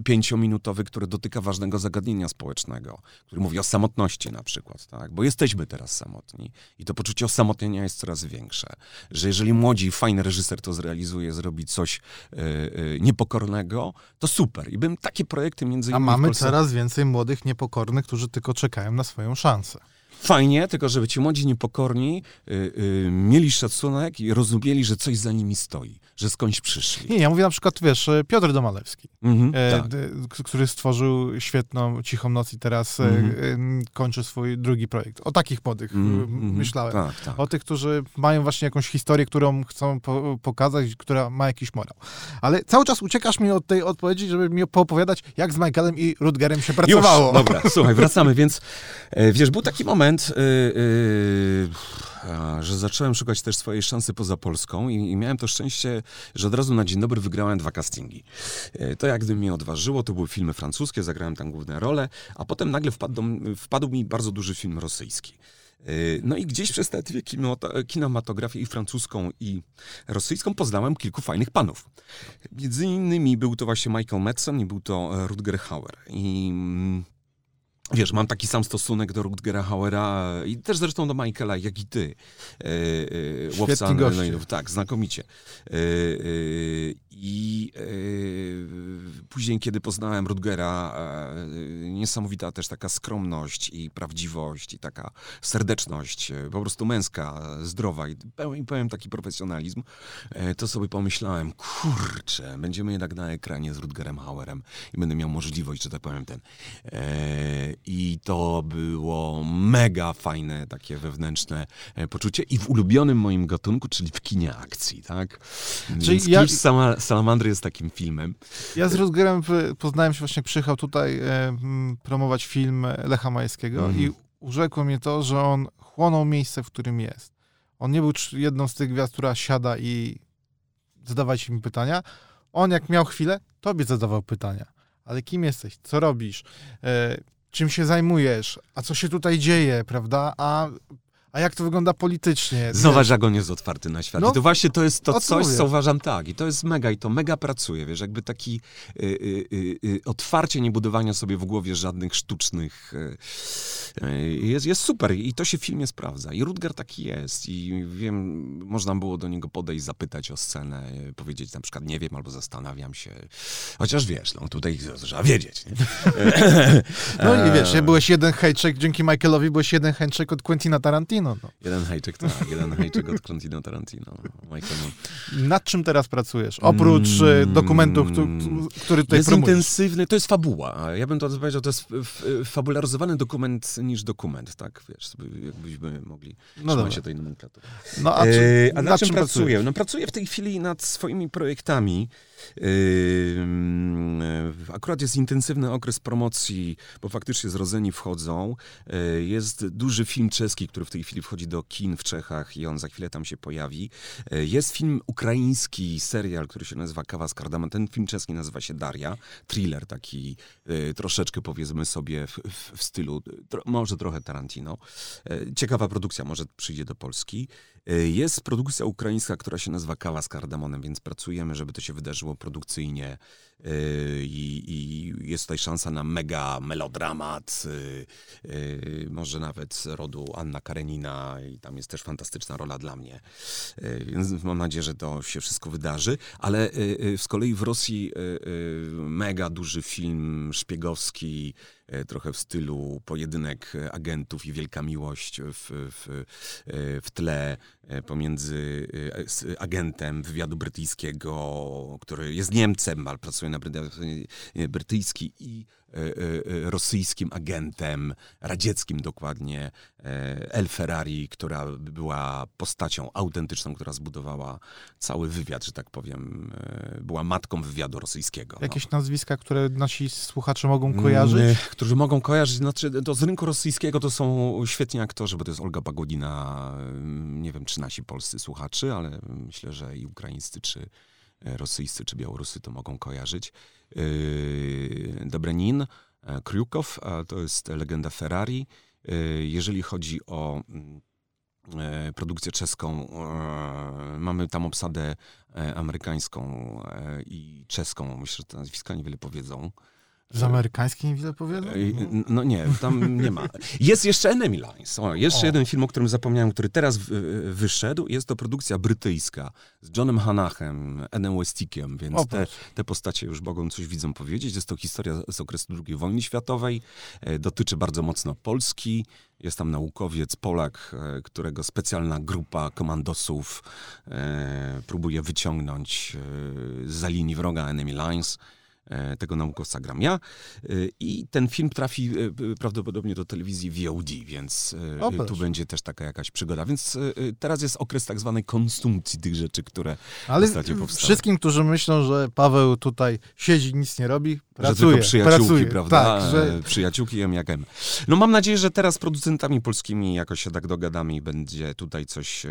pięciominutowy, który dotyka ważnego zagadnienia społecznego, który mówi o samotności na przykład, tak? bo jesteśmy teraz samotni i to poczucie osamotnienia jest coraz większe, że jeżeli młodzi, fajny reżyser to zrealizuje, zrobi coś y, y, niepokornego, to super i bym takie projekty między
A
innymi w
mamy
Polsce...
coraz więcej młodych, niepokornych, którzy tylko czekają na swoją szansę.
fajnie, tylko żeby ci młodzi niepokorni y, y, mieli szacunek i rozumieli, że coś za nimi stoi, że skądś przyszli.
Nie, ja mówię na przykład, wiesz, Piotr Domalewski,
Mhm,
e,
tak.
który stworzył świetną Cichą Noc i teraz e,
Mhm.
e, kończy swój drugi projekt. O takich młodych
Mhm,
e, myślałem.
Tak, tak.
O tych, którzy mają właśnie jakąś historię, którą chcą po pokazać, która ma jakiś morał. Ale cały czas uciekasz mi od tej odpowiedzi, żeby mi poopowiadać, jak z Michaelem i Rutgerem się pracowało.
Już, dobra, *laughs* słuchaj, wracamy, więc e, wiesz, był taki moment, y, y, a, że zacząłem szukać też swojej szansy poza Polską i, i miałem to szczęście, że od razu na dzień dobry wygrałem dwa castingi. E, To jak gdyby mnie odważyło, to były filmy francuskie, zagrałem tam główne role, a potem nagle wpadł, wpadł mi bardzo duży film rosyjski. E, No i gdzieś przez kinemato- kinematografię i francuską i rosyjską poznałem kilku fajnych panów. Między innymi był to właśnie Michael Madsen i był to e, Rutger Hauer. I mm, wiesz, mam taki sam stosunek do Rutgera Hauera i też zresztą do Michaela, jak i ty. E, e, Łowca. Tak, znakomicie. E, I e, później, kiedy poznałem Rutgera, e, niesamowita też taka skromność i prawdziwość i taka serdeczność, e, po prostu męska, zdrowa i pełen, pełen taki profesjonalizm, to sobie pomyślałem, kurczę, będziemy jednak na ekranie z Rutgerem Hauerem i będę miał możliwość, że tak powiem, ten. I to było mega fajne, takie wewnętrzne poczucie i w ulubionym moim gatunku, czyli w kinie akcji, tak?
Czyli
Więc
ja-
Sama, Salamandry jest takim filmem.
Ja z Rutgerem p- poznałem się właśnie, przyjechał tutaj e, promować film Lecha Majewskiego
Mhm.
i urzekło mnie to, że on chłonął miejsce, w którym jest. On nie był jedną z tych gwiazd, która siada i zadawajcie mi pytania. On jak miał chwilę, tobie zadawał pytania. Ale kim jesteś? Co robisz? E, czym się zajmujesz? A co się tutaj dzieje, prawda? A, a jak to wygląda politycznie?
Zobacz, jak on jest otwarty na świat.
No,
I to właśnie to jest to coś,
mówię.
co uważam tak. I to jest mega, i to mega pracuje, wiesz, jakby taki y, y, y, y, otwarcie, nie budowania sobie w głowie żadnych sztucznych. Y, y, jest, jest super i to się w filmie sprawdza. I Rutger taki jest. I wiem, można było do niego podejść, zapytać o scenę, powiedzieć na przykład nie wiem, albo zastanawiam się. Chociaż wiesz, no tutaj trzeba wiedzieć. Nie? *laughs*
No i wiesz, byłeś jeden hejczek, dzięki Michaelowi byłeś jeden hejczek od Quentina Tarantino. No.
Jeden hejczyk, tak, jeden hejczyk od Quentina Tarantino. Michael, no.
Nad czym teraz pracujesz? Oprócz e,
Mm.
dokumentu, który, tutaj
jest
promujesz.
intensywny, to jest fabuła. Ja bym to powiedział, to jest f- f- fabularyzowany dokument niż dokument, tak? Wiesz, jakbyśmy mogli
No
trzymać się tej nomenklatury.
No a, czy,
E, a nad czym pracuję? No pracuję w tej chwili nad swoimi projektami. Yy, Akurat jest intensywny okres promocji, bo faktycznie zrodzeni wchodzą. Yy, Jest duży film czeski, który w tej chwili wchodzi do kin w Czechach i on za chwilę tam się pojawi. Yy, Jest film ukraiński, serial, który się nazywa Kawa z kardamem. Ten film czeski nazywa się Daria. Thriller taki troszeczkę powiedzmy sobie w, w, w stylu, tro, może trochę Tarantino. Ciekawa produkcja, może przyjdzie do Polski. Yy, Jest produkcja ukraińska, która się nazywa Kawa z kardamonem, więc pracujemy, żeby to się wydarzyło produkcyjnie i, i jest tutaj szansa na mega melodramat, yy, yy, może nawet rodu Anna Karenina i tam jest też fantastyczna rola dla mnie. Yy, Więc mam nadzieję, że to się wszystko wydarzy, ale yy, yy, z kolei w Rosji yy, yy, mega duży film szpiegowski, yy, trochę w stylu pojedynek agentów i wielka miłość w, w, yy, w tle pomiędzy agentem wywiadu brytyjskiego, który jest Niemcem, ale pracuje na e, brytyjski i e, e, rosyjskim agentem, radzieckim dokładnie, El Ferrari, która była postacią autentyczną, która zbudowała cały wywiad, że tak powiem, była matką wywiadu rosyjskiego. no.
Jakieś nazwiska, które nasi słuchacze mogą kojarzyć?
Mm, którzy mogą kojarzyć, znaczy to z rynku rosyjskiego to są świetni aktorzy, bo to jest Olga Pagodina, ym, nie wiem czy nasi polscy słuchacze, ale myślę, że i ukraińscy, czy rosyjscy, czy białorusy to mogą kojarzyć. Yy, Dobrenin, e, Kriukow, a to jest legenda Ferrari. Jeżeli chodzi o mm, e, produkcję czeską, e, mamy tam obsadę e, amerykańską e, i czeską. Myślę, że te nazwiska niewiele powiedzą.
Z amerykańskiej wiele powiedzą?
No nie, tam nie ma. Jest jeszcze Enemy Lines. O, jeszcze o. jeden film, o którym zapomniałem, który teraz wyszedł. Jest to produkcja brytyjska z Johnem Hanachem, Enem Westickiem, więc te, te postacie już mogą coś widzą powiedzieć. Jest to historia z okresu II wojny światowej. E, dotyczy bardzo mocno Polski. Jest tam naukowiec, Polak, e, którego specjalna grupa komandosów e, próbuje wyciągnąć za linii wroga Enemy Lines. E, tego naukowca gram ja. E, I ten film trafi e, prawdopodobnie do telewizji VOD, więc o, tu będzie też taka jakaś przygoda. Więc teraz jest okres tak zwanej konsumpcji tych rzeczy, które Ale ostatnio powstały.
wszystkim, którzy myślą, że Paweł tutaj siedzi, nic nie robi, pracuje.
Że tylko przyjaciółki, pracuje. prawda? Tak, że... Przyjaciółki M jak M. No mam nadzieję, że teraz z producentami polskimi jakoś się tak dogadamy i będzie tutaj coś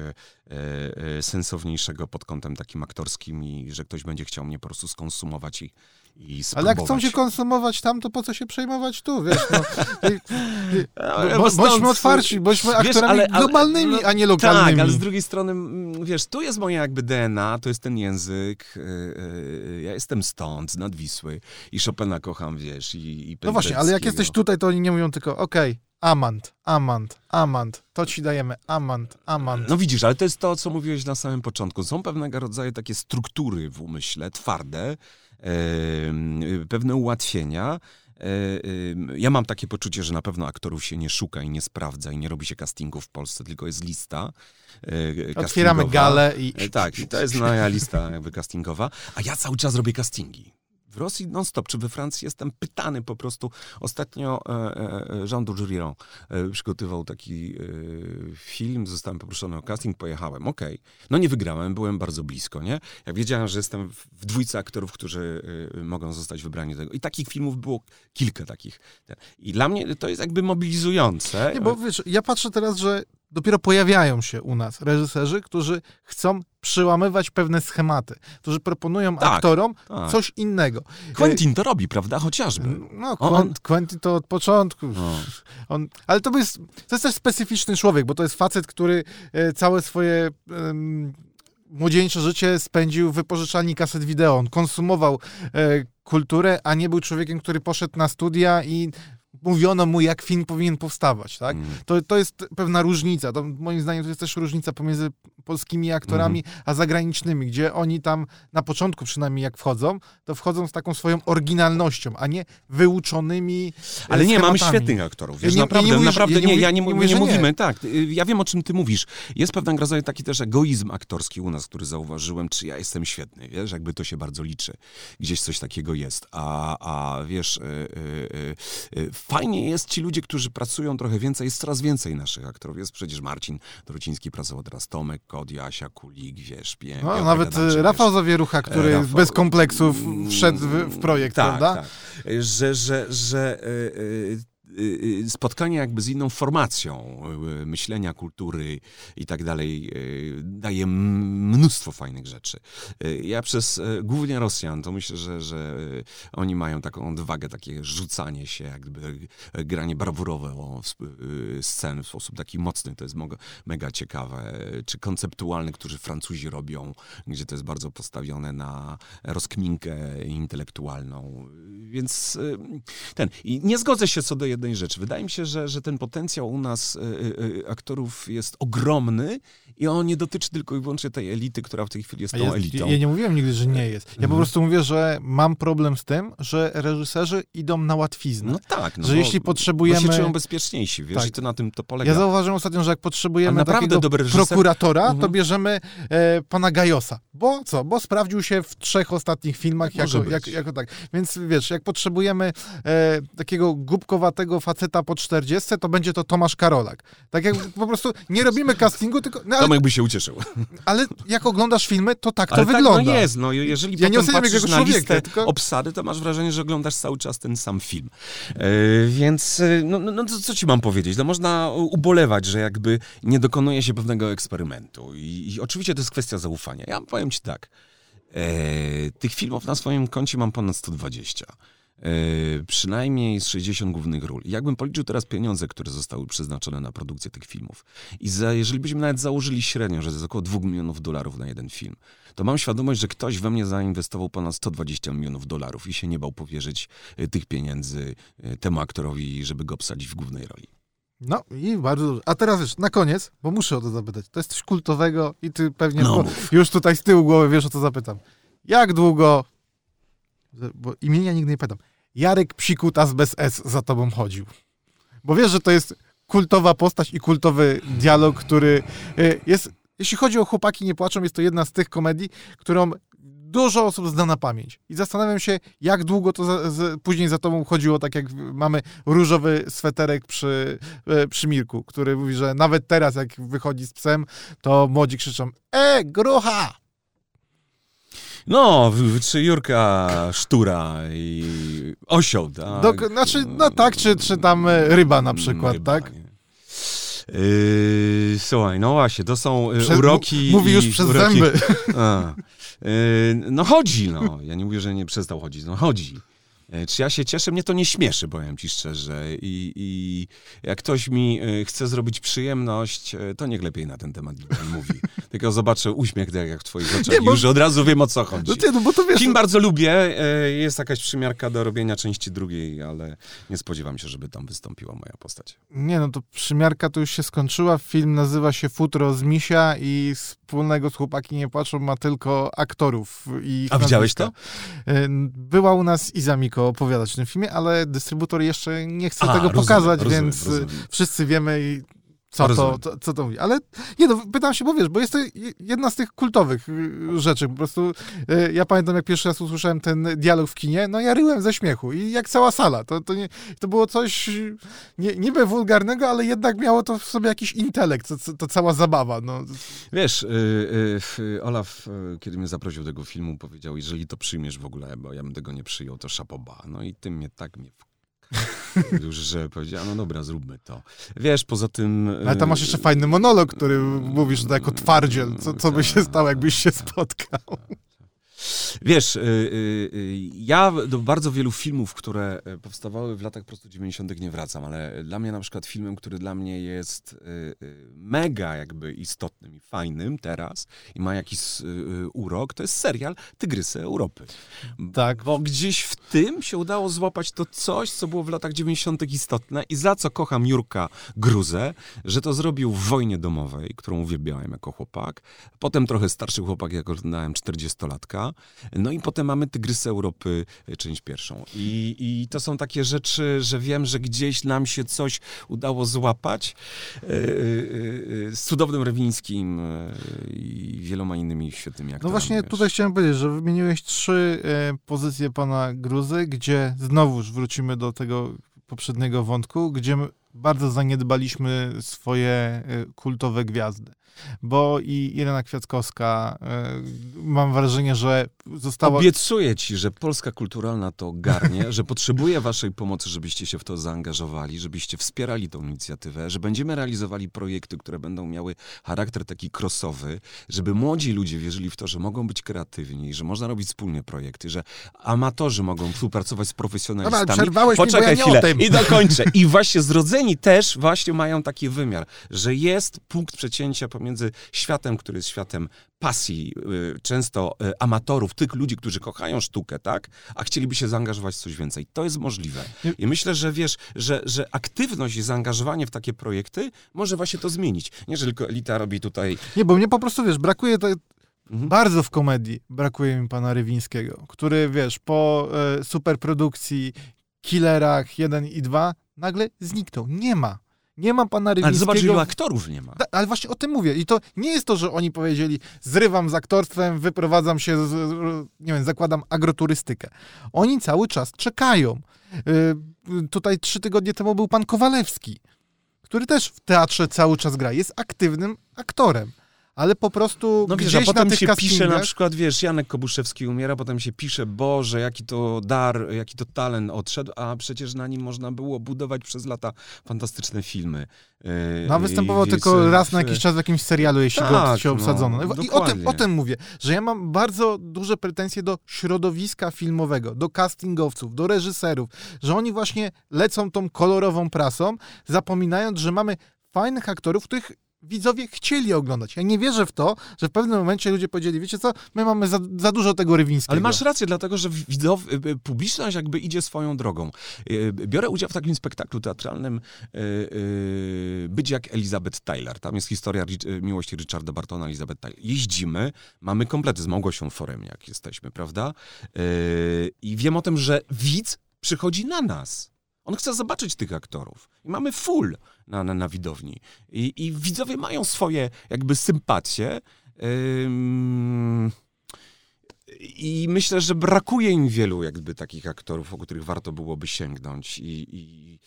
sensowniejszego pod kątem takim aktorskim i że ktoś będzie chciał mnie po prostu skonsumować i i
Ale jak chcą się konsumować tam, to po co się przejmować tu, wiesz? No, *laughs* no, bo, bądźmy otwarci, bądźmy wiesz, aktorami ale, ale, globalnymi, no, a nie lokalnymi.
Tak, ale z drugiej strony, wiesz, tu jest moje jakby DNA, to jest ten język, yy, ja jestem stąd, z Nadwisły i Chopina kocham, wiesz, i, i
No właśnie, ale jak jesteś tutaj, to oni nie mówią tylko, okej, okay, Amant, amant, amant, to ci dajemy, amant, amant.
No widzisz, ale to jest to, co mówiłeś na samym początku. Są pewnego rodzaju takie struktury w umyśle, twarde, pewne ułatwienia. E, ja mam takie poczucie, że na pewno aktorów się nie szuka i nie sprawdza i nie robi się castingów w Polsce, tylko jest lista.
E, Otwieramy galę i.
E, tak, i to jest moja lista jakby castingowa. A ja cały czas robię castingi. W Rosji non-stop, czy we Francji jestem pytany po prostu. Ostatnio e, e, Jean Dujurion e, przygotował taki film, zostałem poproszony o casting, pojechałem, okej. Okay. No nie wygrałem, byłem bardzo blisko, nie? Ja wiedziałem, że jestem w dwójce aktorów, którzy mogą zostać wybrani do tego. I takich filmów było kilka takich. I dla mnie to jest jakby mobilizujące.
Nie, bo wiesz, ja patrzę teraz, że dopiero pojawiają się u nas reżyserzy, którzy chcą przełamywać pewne schematy, którzy proponują tak, aktorom tak. coś innego.
Quentin to robi, prawda? Chociażby.
No, on... Quentin to od początku. No. On, ale to jest, to jest też specyficzny człowiek, bo to jest facet, który e, całe swoje um, młodzieńcze życie spędził w wypożyczalni kaset wideo. On konsumował e, kulturę, a nie był człowiekiem, który poszedł na studia i mówiono mu, jak film powinien powstawać, tak? Mm. To, to jest pewna różnica. To, moim zdaniem to jest też różnica pomiędzy polskimi aktorami mm. a zagranicznymi, gdzie oni tam na początku przynajmniej jak wchodzą, to wchodzą z taką swoją oryginalnością, a nie wyuczonymi
e, Ale nie, mamy świetnych aktorów. Wiesz, ja nie, naprawdę, nie mówisz, naprawdę, nie, ja nie, nie, nie mówimy, tak. Y, ja wiem, o czym ty mówisz. Jest pewien rodzaj taki też egoizm aktorski u nas, który zauważyłem, czy ja jestem świetny, wiesz, jakby to się bardzo liczy. Gdzieś coś takiego jest. A, a wiesz, yy, yy, yy, fajnie jest ci ludzie, którzy pracują trochę więcej, jest coraz więcej naszych aktorów. Jest przecież Marcin Dorociński pracował teraz, Tomek Kod, Asia Kulik, wiesz, Pie,
no, Nawet Adamczyk, Rafał wiesz, Zawierucha, który Rafał, bez kompleksów wszedł w, w projekt, tak, prawda?
Tak. Że, że, że yy, spotkanie jakby z inną formacją y, myślenia, kultury i tak dalej daje mnóstwo fajnych rzeczy. Ja przez głównie Rosjan, to myślę, że, że oni mają taką odwagę, takie rzucanie się, jakby granie brawurowe o scen w sposób taki mocny, to jest mega ciekawe, czy konceptualny, którzy Francuzi robią, gdzie to jest bardzo postawione na rozkminkę intelektualną. Więc ten, i nie zgodzę się co do jednej rzeczy. Wydaje mi się, że, że ten potencjał u nas y, y, y, aktorów jest ogromny i on nie dotyczy tylko i wyłącznie tej elity, która w tej chwili jest tą ja, elitą.
Ja, nie mówiłem nigdy, że nie jest. Ja mhm. po prostu mówię, że mam problem z tym, że reżyserzy idą na łatwiznę.
No tak. No
że jeśli potrzebujemy... Bo
się czują bezpieczniejsi, wiesz, tak. i to na tym to polega.
Ja zauważyłem ostatnio, że jak potrzebujemy takiego prokuratora, mhm. to bierzemy e, pana Gajosa. Bo co? Bo sprawdził się w trzech ostatnich filmach jako, jak, jako tak. Więc wiesz, jak potrzebujemy e, takiego głupkowatego faceta po 40, to będzie to Tomasz Karolak. Tak jak po prostu nie robimy castingu, tylko...
No, ale, Tomek by się ucieszył.
Ale jak oglądasz filmy, to tak ale to tak, wygląda.
No jest, no jeżeli ja nie patrzysz na człowieka, listę tylko... obsady, to masz wrażenie, że oglądasz cały czas ten sam film. E, więc, e, no, no, no co, co, ci mam powiedzieć? No można ubolewać, że jakby nie dokonuje się pewnego eksperymentu. I, i oczywiście to jest kwestia zaufania. Ja powiem ci tak, tych filmów na swoim koncie mam ponad 120. Yy, przynajmniej z 60 głównych ról. Jakbym policzył teraz pieniądze, które zostały przeznaczone na produkcję tych filmów i za, jeżeli byśmy nawet założyli średnio, że to jest około 2 milionów dolarów na jeden film, to mam świadomość, że ktoś we mnie zainwestował ponad 120 milionów dolarów i się nie bał powierzyć y, tych pieniędzy temu aktorowi, żeby go obsadzić w głównej roli.
No i bardzo dobrze. A teraz wiesz, na koniec, bo muszę o to zapytać. To jest coś kultowego i ty pewnie
No
już tutaj z tyłu głowy wiesz o co zapytam. Jak długo, bo imienia nigdy nie pytam, Jarek Psikutas bez S za tobą chodził? Bo wiesz, że to jest kultowa postać i kultowy dialog, który y, jest, jeśli chodzi o Chłopaki nie płaczą, jest to jedna z tych komedii, którą dużo osób zna na pamięć. I zastanawiam się, jak długo to za, z, później za tobą chodziło, tak jak mamy różowy sweterek przy, e, przy Mirku, który mówi, że nawet teraz, jak wychodzi z psem, to młodzi krzyczą E, grucha!
No, czy Jurka Sztura i osioł, tak?
Do, znaczy, no tak, czy, czy tam e, ryba na przykład,
Ryba,
tak?
nie. Yy, słuchaj, no właśnie, to są
Przez-
uroki.
Mówi już przez
uroki,
zęby. *laughs*
A, no chodzi, no. Ja nie mówię, że nie przestał chodzić, no chodzi. Yy, Czy ja się cieszę? Mnie to nie śmieszy, powiem ci szczerze. I, i jak ktoś mi yy, chce zrobić przyjemność, yy, to niech lepiej na ten temat *laughs* mówi. Tylko zobaczę uśmiech tak jak w twoich oczach
Nie,
i
bo-
już od razu wiem o co chodzi.
No nie, no bo to wiesz...
Film bardzo lubię. e, Jest jakaś przymiarka do robienia części drugiej, ale nie spodziewam się, żeby tam wystąpiła moja postać.
Nie, no to przymiarka to już się skończyła. Film nazywa się Futro z Misia i wspólnego z Chłopaki nie płaczą ma tylko aktorów. I
A widziałeś.
Y, Była u nas Iza Miko opowiadać o tym filmie, ale dystrybutor jeszcze nie chce
A,
tego
rozumiem,
pokazać,
rozumiem,
więc y,
rozumiem.
wszyscy wiemy i co to, co, co to mówi. Ale nie no, pytam się, bo wiesz, bo jest to je- jedna z tych kultowych y, rzeczy. Po prostu y, ja pamiętam, jak pierwszy raz usłyszałem ten dialog w kinie, no ja ryłem ze śmiechu i jak cała sala. To, to, nie, to było coś nie, niby wulgarnego, ale jednak miało to w sobie jakiś intelekt, to, to cała zabawa. No.
Wiesz, y, y, y, Olaf, y, kiedy mnie zaprosił do tego filmu, powiedział, jeżeli to przyjmiesz w ogóle, bo ja bym tego nie przyjął, to szapoba. No i ty mnie tak mnie. *laughs* już, że powiedział, no dobra, zróbmy to. Wiesz, poza tym... y,
Ale tam masz jeszcze fajny monolog, który mówisz to jako twardziel. Co, co by się stało, jakbyś się spotkał?
Wiesz, y, y, y, ja do bardzo wielu filmów, które e, powstawały w latach po prostu 90. nie wracam, ale dla mnie na przykład filmem, który dla mnie jest mega jakby istotnym i fajnym teraz i ma jakiś urok, to jest serial Tygrysy Europy.
Tak.
Bo gdzieś w tym się udało złapać to coś, co było w latach 90. istotne i za co kocham Jurka Gruzę, że to zrobił w wojnie domowej, którą uwielbiałem jako chłopak. Potem trochę starszy chłopak, jak oglądałem 40-latka. No i potem mamy Tygrysy Europy, y, część pierwszą. I, I to są takie rzeczy, że wiem, że gdzieś nam się coś udało złapać y, y, z cudownym Rewińskim i wieloma innymi świetnymi
No
aktorami.
właśnie
wiesz.
tutaj chciałem powiedzieć, że wymieniłeś trzy e, pozycje pana Gruzy, gdzie znowuż wrócimy do tego poprzedniego wątku, gdzie bardzo zaniedbaliśmy swoje e, kultowe gwiazdy. Bo i Irena Kwiatkowska, e, mam wrażenie, że została...
Obiecuję ci, że Polska Kulturalna to garnie, że potrzebuje waszej pomocy, żebyście się w to zaangażowali, żebyście wspierali tą inicjatywę, że będziemy realizowali projekty, które będą miały charakter taki crossowy, żeby młodzi ludzie wierzyli w to, że mogą być kreatywni, że można robić wspólnie projekty, że amatorzy mogą współpracować z profesjonalistami.
Dobra, przerwałeś mi, bo
Poczekaj
ja nie
chwilę
o tym.
i dokończę. I właśnie zrodzeni też właśnie mają taki wymiar, że jest punkt przecięcia pomiędzy światem, który jest światem pasji, y, często y, amatorów, tych ludzi, którzy kochają sztukę, tak? A chcieliby się zaangażować w coś więcej. To jest możliwe. I myślę, że wiesz, że, że aktywność i zaangażowanie w takie projekty może właśnie to zmienić. Nie, że tylko elita robi tutaj...
Nie, bo mnie po prostu, wiesz, brakuje.
Mhm.
Bardzo w komedii brakuje mi pana Rywińskiego, który, wiesz, po e, superprodukcji, killerach 1 i 2 nagle zniknął. Nie ma. Nie ma pana
Ale
Rywińskiego.
zobacz, ilu aktorów nie ma.
Da, ale właśnie o tym mówię. I to nie jest to, że oni powiedzieli, zrywam z aktorstwem, wyprowadzam się, z, nie wiem, zakładam agroturystykę. Oni cały czas czekają. Y, tutaj trzy tygodnie temu był pan Kowalewski, który też w teatrze cały czas gra. Jest aktywnym aktorem. Ale po prostu
No wiesz,
gdzieś
a potem
na
się
castingach...
pisze na przykład, wiesz, Janek Kobuszewski umiera, potem się pisze, Boże, jaki to dar, jaki to talent odszedł, a przecież na nim można było budować przez lata fantastyczne filmy. Yy,
No, a występował
i-
tylko raz na jakiś czas w jakimś serialu, jeśli go
Tak,
się
no,
obsadzono. No, I o tym, o tym mówię, że ja mam bardzo duże pretensje do środowiska filmowego, do castingowców, do reżyserów, że oni właśnie lecą tą kolorową prasą, zapominając, że mamy fajnych aktorów, których widzowie chcieli oglądać. Ja nie wierzę w to, że w pewnym momencie ludzie powiedzieli, wiecie co, my mamy za, za dużo tego Rywińskiego.
Ale masz rację, dlatego że widzow, y, y, publiczność jakby idzie swoją drogą. Y, Biorę udział w takim spektaklu teatralnym Być jak Elizabeth Taylor. Tam jest historia miłości Richarda Bartona, Elizabeth Taylor. Jeździmy, mamy komplety z Małgosią Foremniak jesteśmy, prawda? I wiem o tym, że widz przychodzi na nas. On chce zobaczyć tych aktorów. I mamy full na, na, na widowni. I, I widzowie mają swoje jakby sympatie. Ym, I myślę, że brakuje im wielu jakby takich aktorów, o których warto byłoby sięgnąć. I, i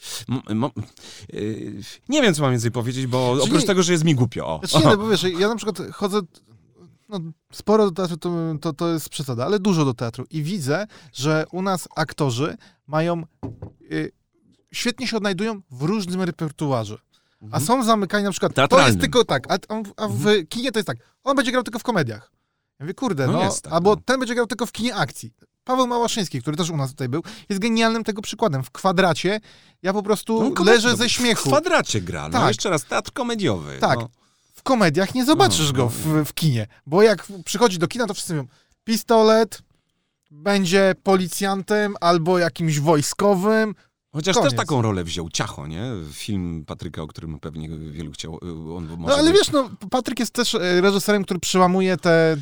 yy, nie wiem, co mam więcej powiedzieć, bo
Czyli-
oprócz tego, że jest mi głupio. O.
Znaczy nie, no bo *laughs* wiesz, ja na przykład chodzę, no, sporo do teatru to, to, to jest przesada, ale dużo do teatru i widzę, że u nas aktorzy mają, y, świetnie się odnajdują w różnym repertuarze. A
Mhm.
są zamykani na przykład, to
Teatralnym.
jest tylko tak, a, a w kinie to jest tak, on będzie grał tylko w komediach. Ja mówię, kurde,
No
no,
jest tak,
albo
no.
ten będzie grał tylko w kinie akcji. Paweł Małaszyński, który też u nas tutaj był, jest genialnym tego przykładem. W kwadracie ja po prostu
No,
leżę ze śmiechu.
W kwadracie gra, no
Tak.
jeszcze raz, teatr komediowy.
Tak.
No.
w komediach nie zobaczysz
No,
go
no,
w, w kinie. Bo jak przychodzi do kina, to wszyscy mówią, pistolet, będzie policjantem albo jakimś wojskowym.
Chociaż
Koniec.
też taką rolę wziął Ciacho, nie? Film Patryka, o którym pewnie wielu chciał. On może
No ale
być-
wiesz, no, Patryk jest też e, reżyserem, który przełamuje te e,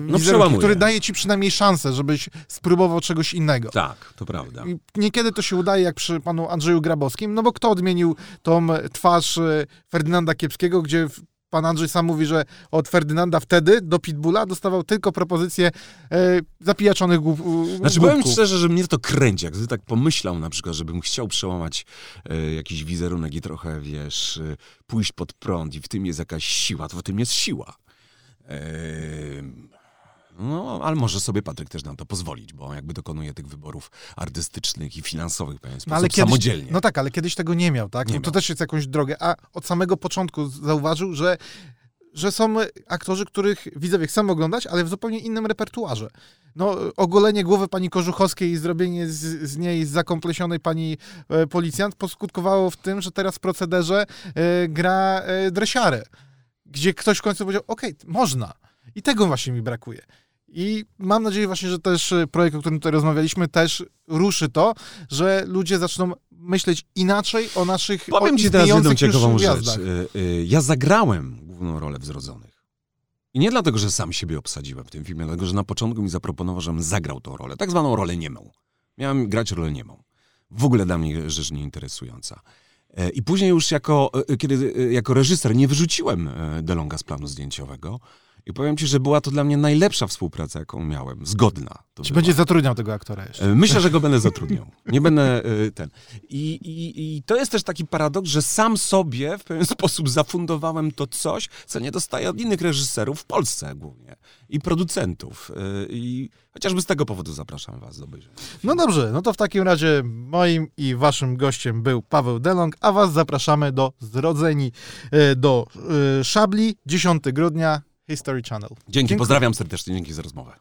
wizerunki,
przełamuje.
który daje ci przynajmniej szansę, żebyś spróbował czegoś innego.
Tak, to prawda.
I niekiedy to się udaje, jak przy panu Andrzeju Grabowskim, no bo kto odmienił tą twarz e, Ferdynanda Kiepskiego, gdzie pan Andrzej sam mówi, że od Ferdynanda wtedy do Pitbulla dostawał tylko propozycje e, zapijaczonych głów,
Znaczy, powiem
głupków.
ci szczerze, że mnie to kręci. Jak tak pomyślał na przykład, żebym chciał przełamać e, jakiś wizerunek i trochę, wiesz, e, pójść pod prąd i w tym jest jakaś siła, to w tym jest siła. E, no, ale może sobie Patryk też nam to pozwolić, bo on jakby dokonuje tych wyborów artystycznych i finansowych w pewien sposób
No, ale kiedyś,
samodzielnie.
no tak, ale kiedyś tego nie miał, tak?
Nie
no, to
miał.
też jest jakąś drogę, a od samego początku zauważył, że, że są aktorzy, których widzowie chcą oglądać, ale w zupełnie innym repertuarze. No, ogolenie głowy pani Kożuchowskiej i zrobienie z, z niej zakomplesionej pani e, policjant poskutkowało w tym, że teraz w procederze e, gra e, dresiarę, gdzie ktoś w końcu powiedział, okej, można. I tego właśnie mi brakuje. I mam nadzieję właśnie, że też e, projekt, o którym tutaj rozmawialiśmy, też ruszy to, że ludzie zaczną myśleć inaczej o naszych
Powiem
o
ci teraz jedną ciekawą rzecz.
gwiazdach.
Y, y, Ja zagrałem główną rolę w Zrodzonych. I nie dlatego, że sam siebie obsadziłem w tym filmie, dlatego, że na początku mi zaproponował, żebym zagrał tą rolę. Tak zwaną rolę niemą. Miałem grać rolę niemą. W ogóle dla mnie rzecz nieinteresująca. I później już jako, kiedy, jako reżyser nie wyrzuciłem DeLonga z planu zdjęciowego. I powiem ci, że była to dla mnie najlepsza współpraca, jaką miałem. Zgodna. To
Czy
była.
będzie zatrudniał tego aktora jeszcze?
E, Myślę, że go będę zatrudniał. Nie będę e, ten. I, i, I to jest też taki paradoks, że sam sobie w pewien *laughs* sposób zafundowałem to coś, co nie dostaję od innych reżyserów w Polsce głównie i producentów. E, I chociażby z tego powodu zapraszam was do obejrzenia.
No dobrze, no to w takim razie moim i waszym gościem był Paweł Delong, a was zapraszamy do Zrodzeni do Szabli 10 grudnia History Channel.
Dzięki,
Dziękuję.
pozdrawiam serdecznie, dzięki za rozmowę.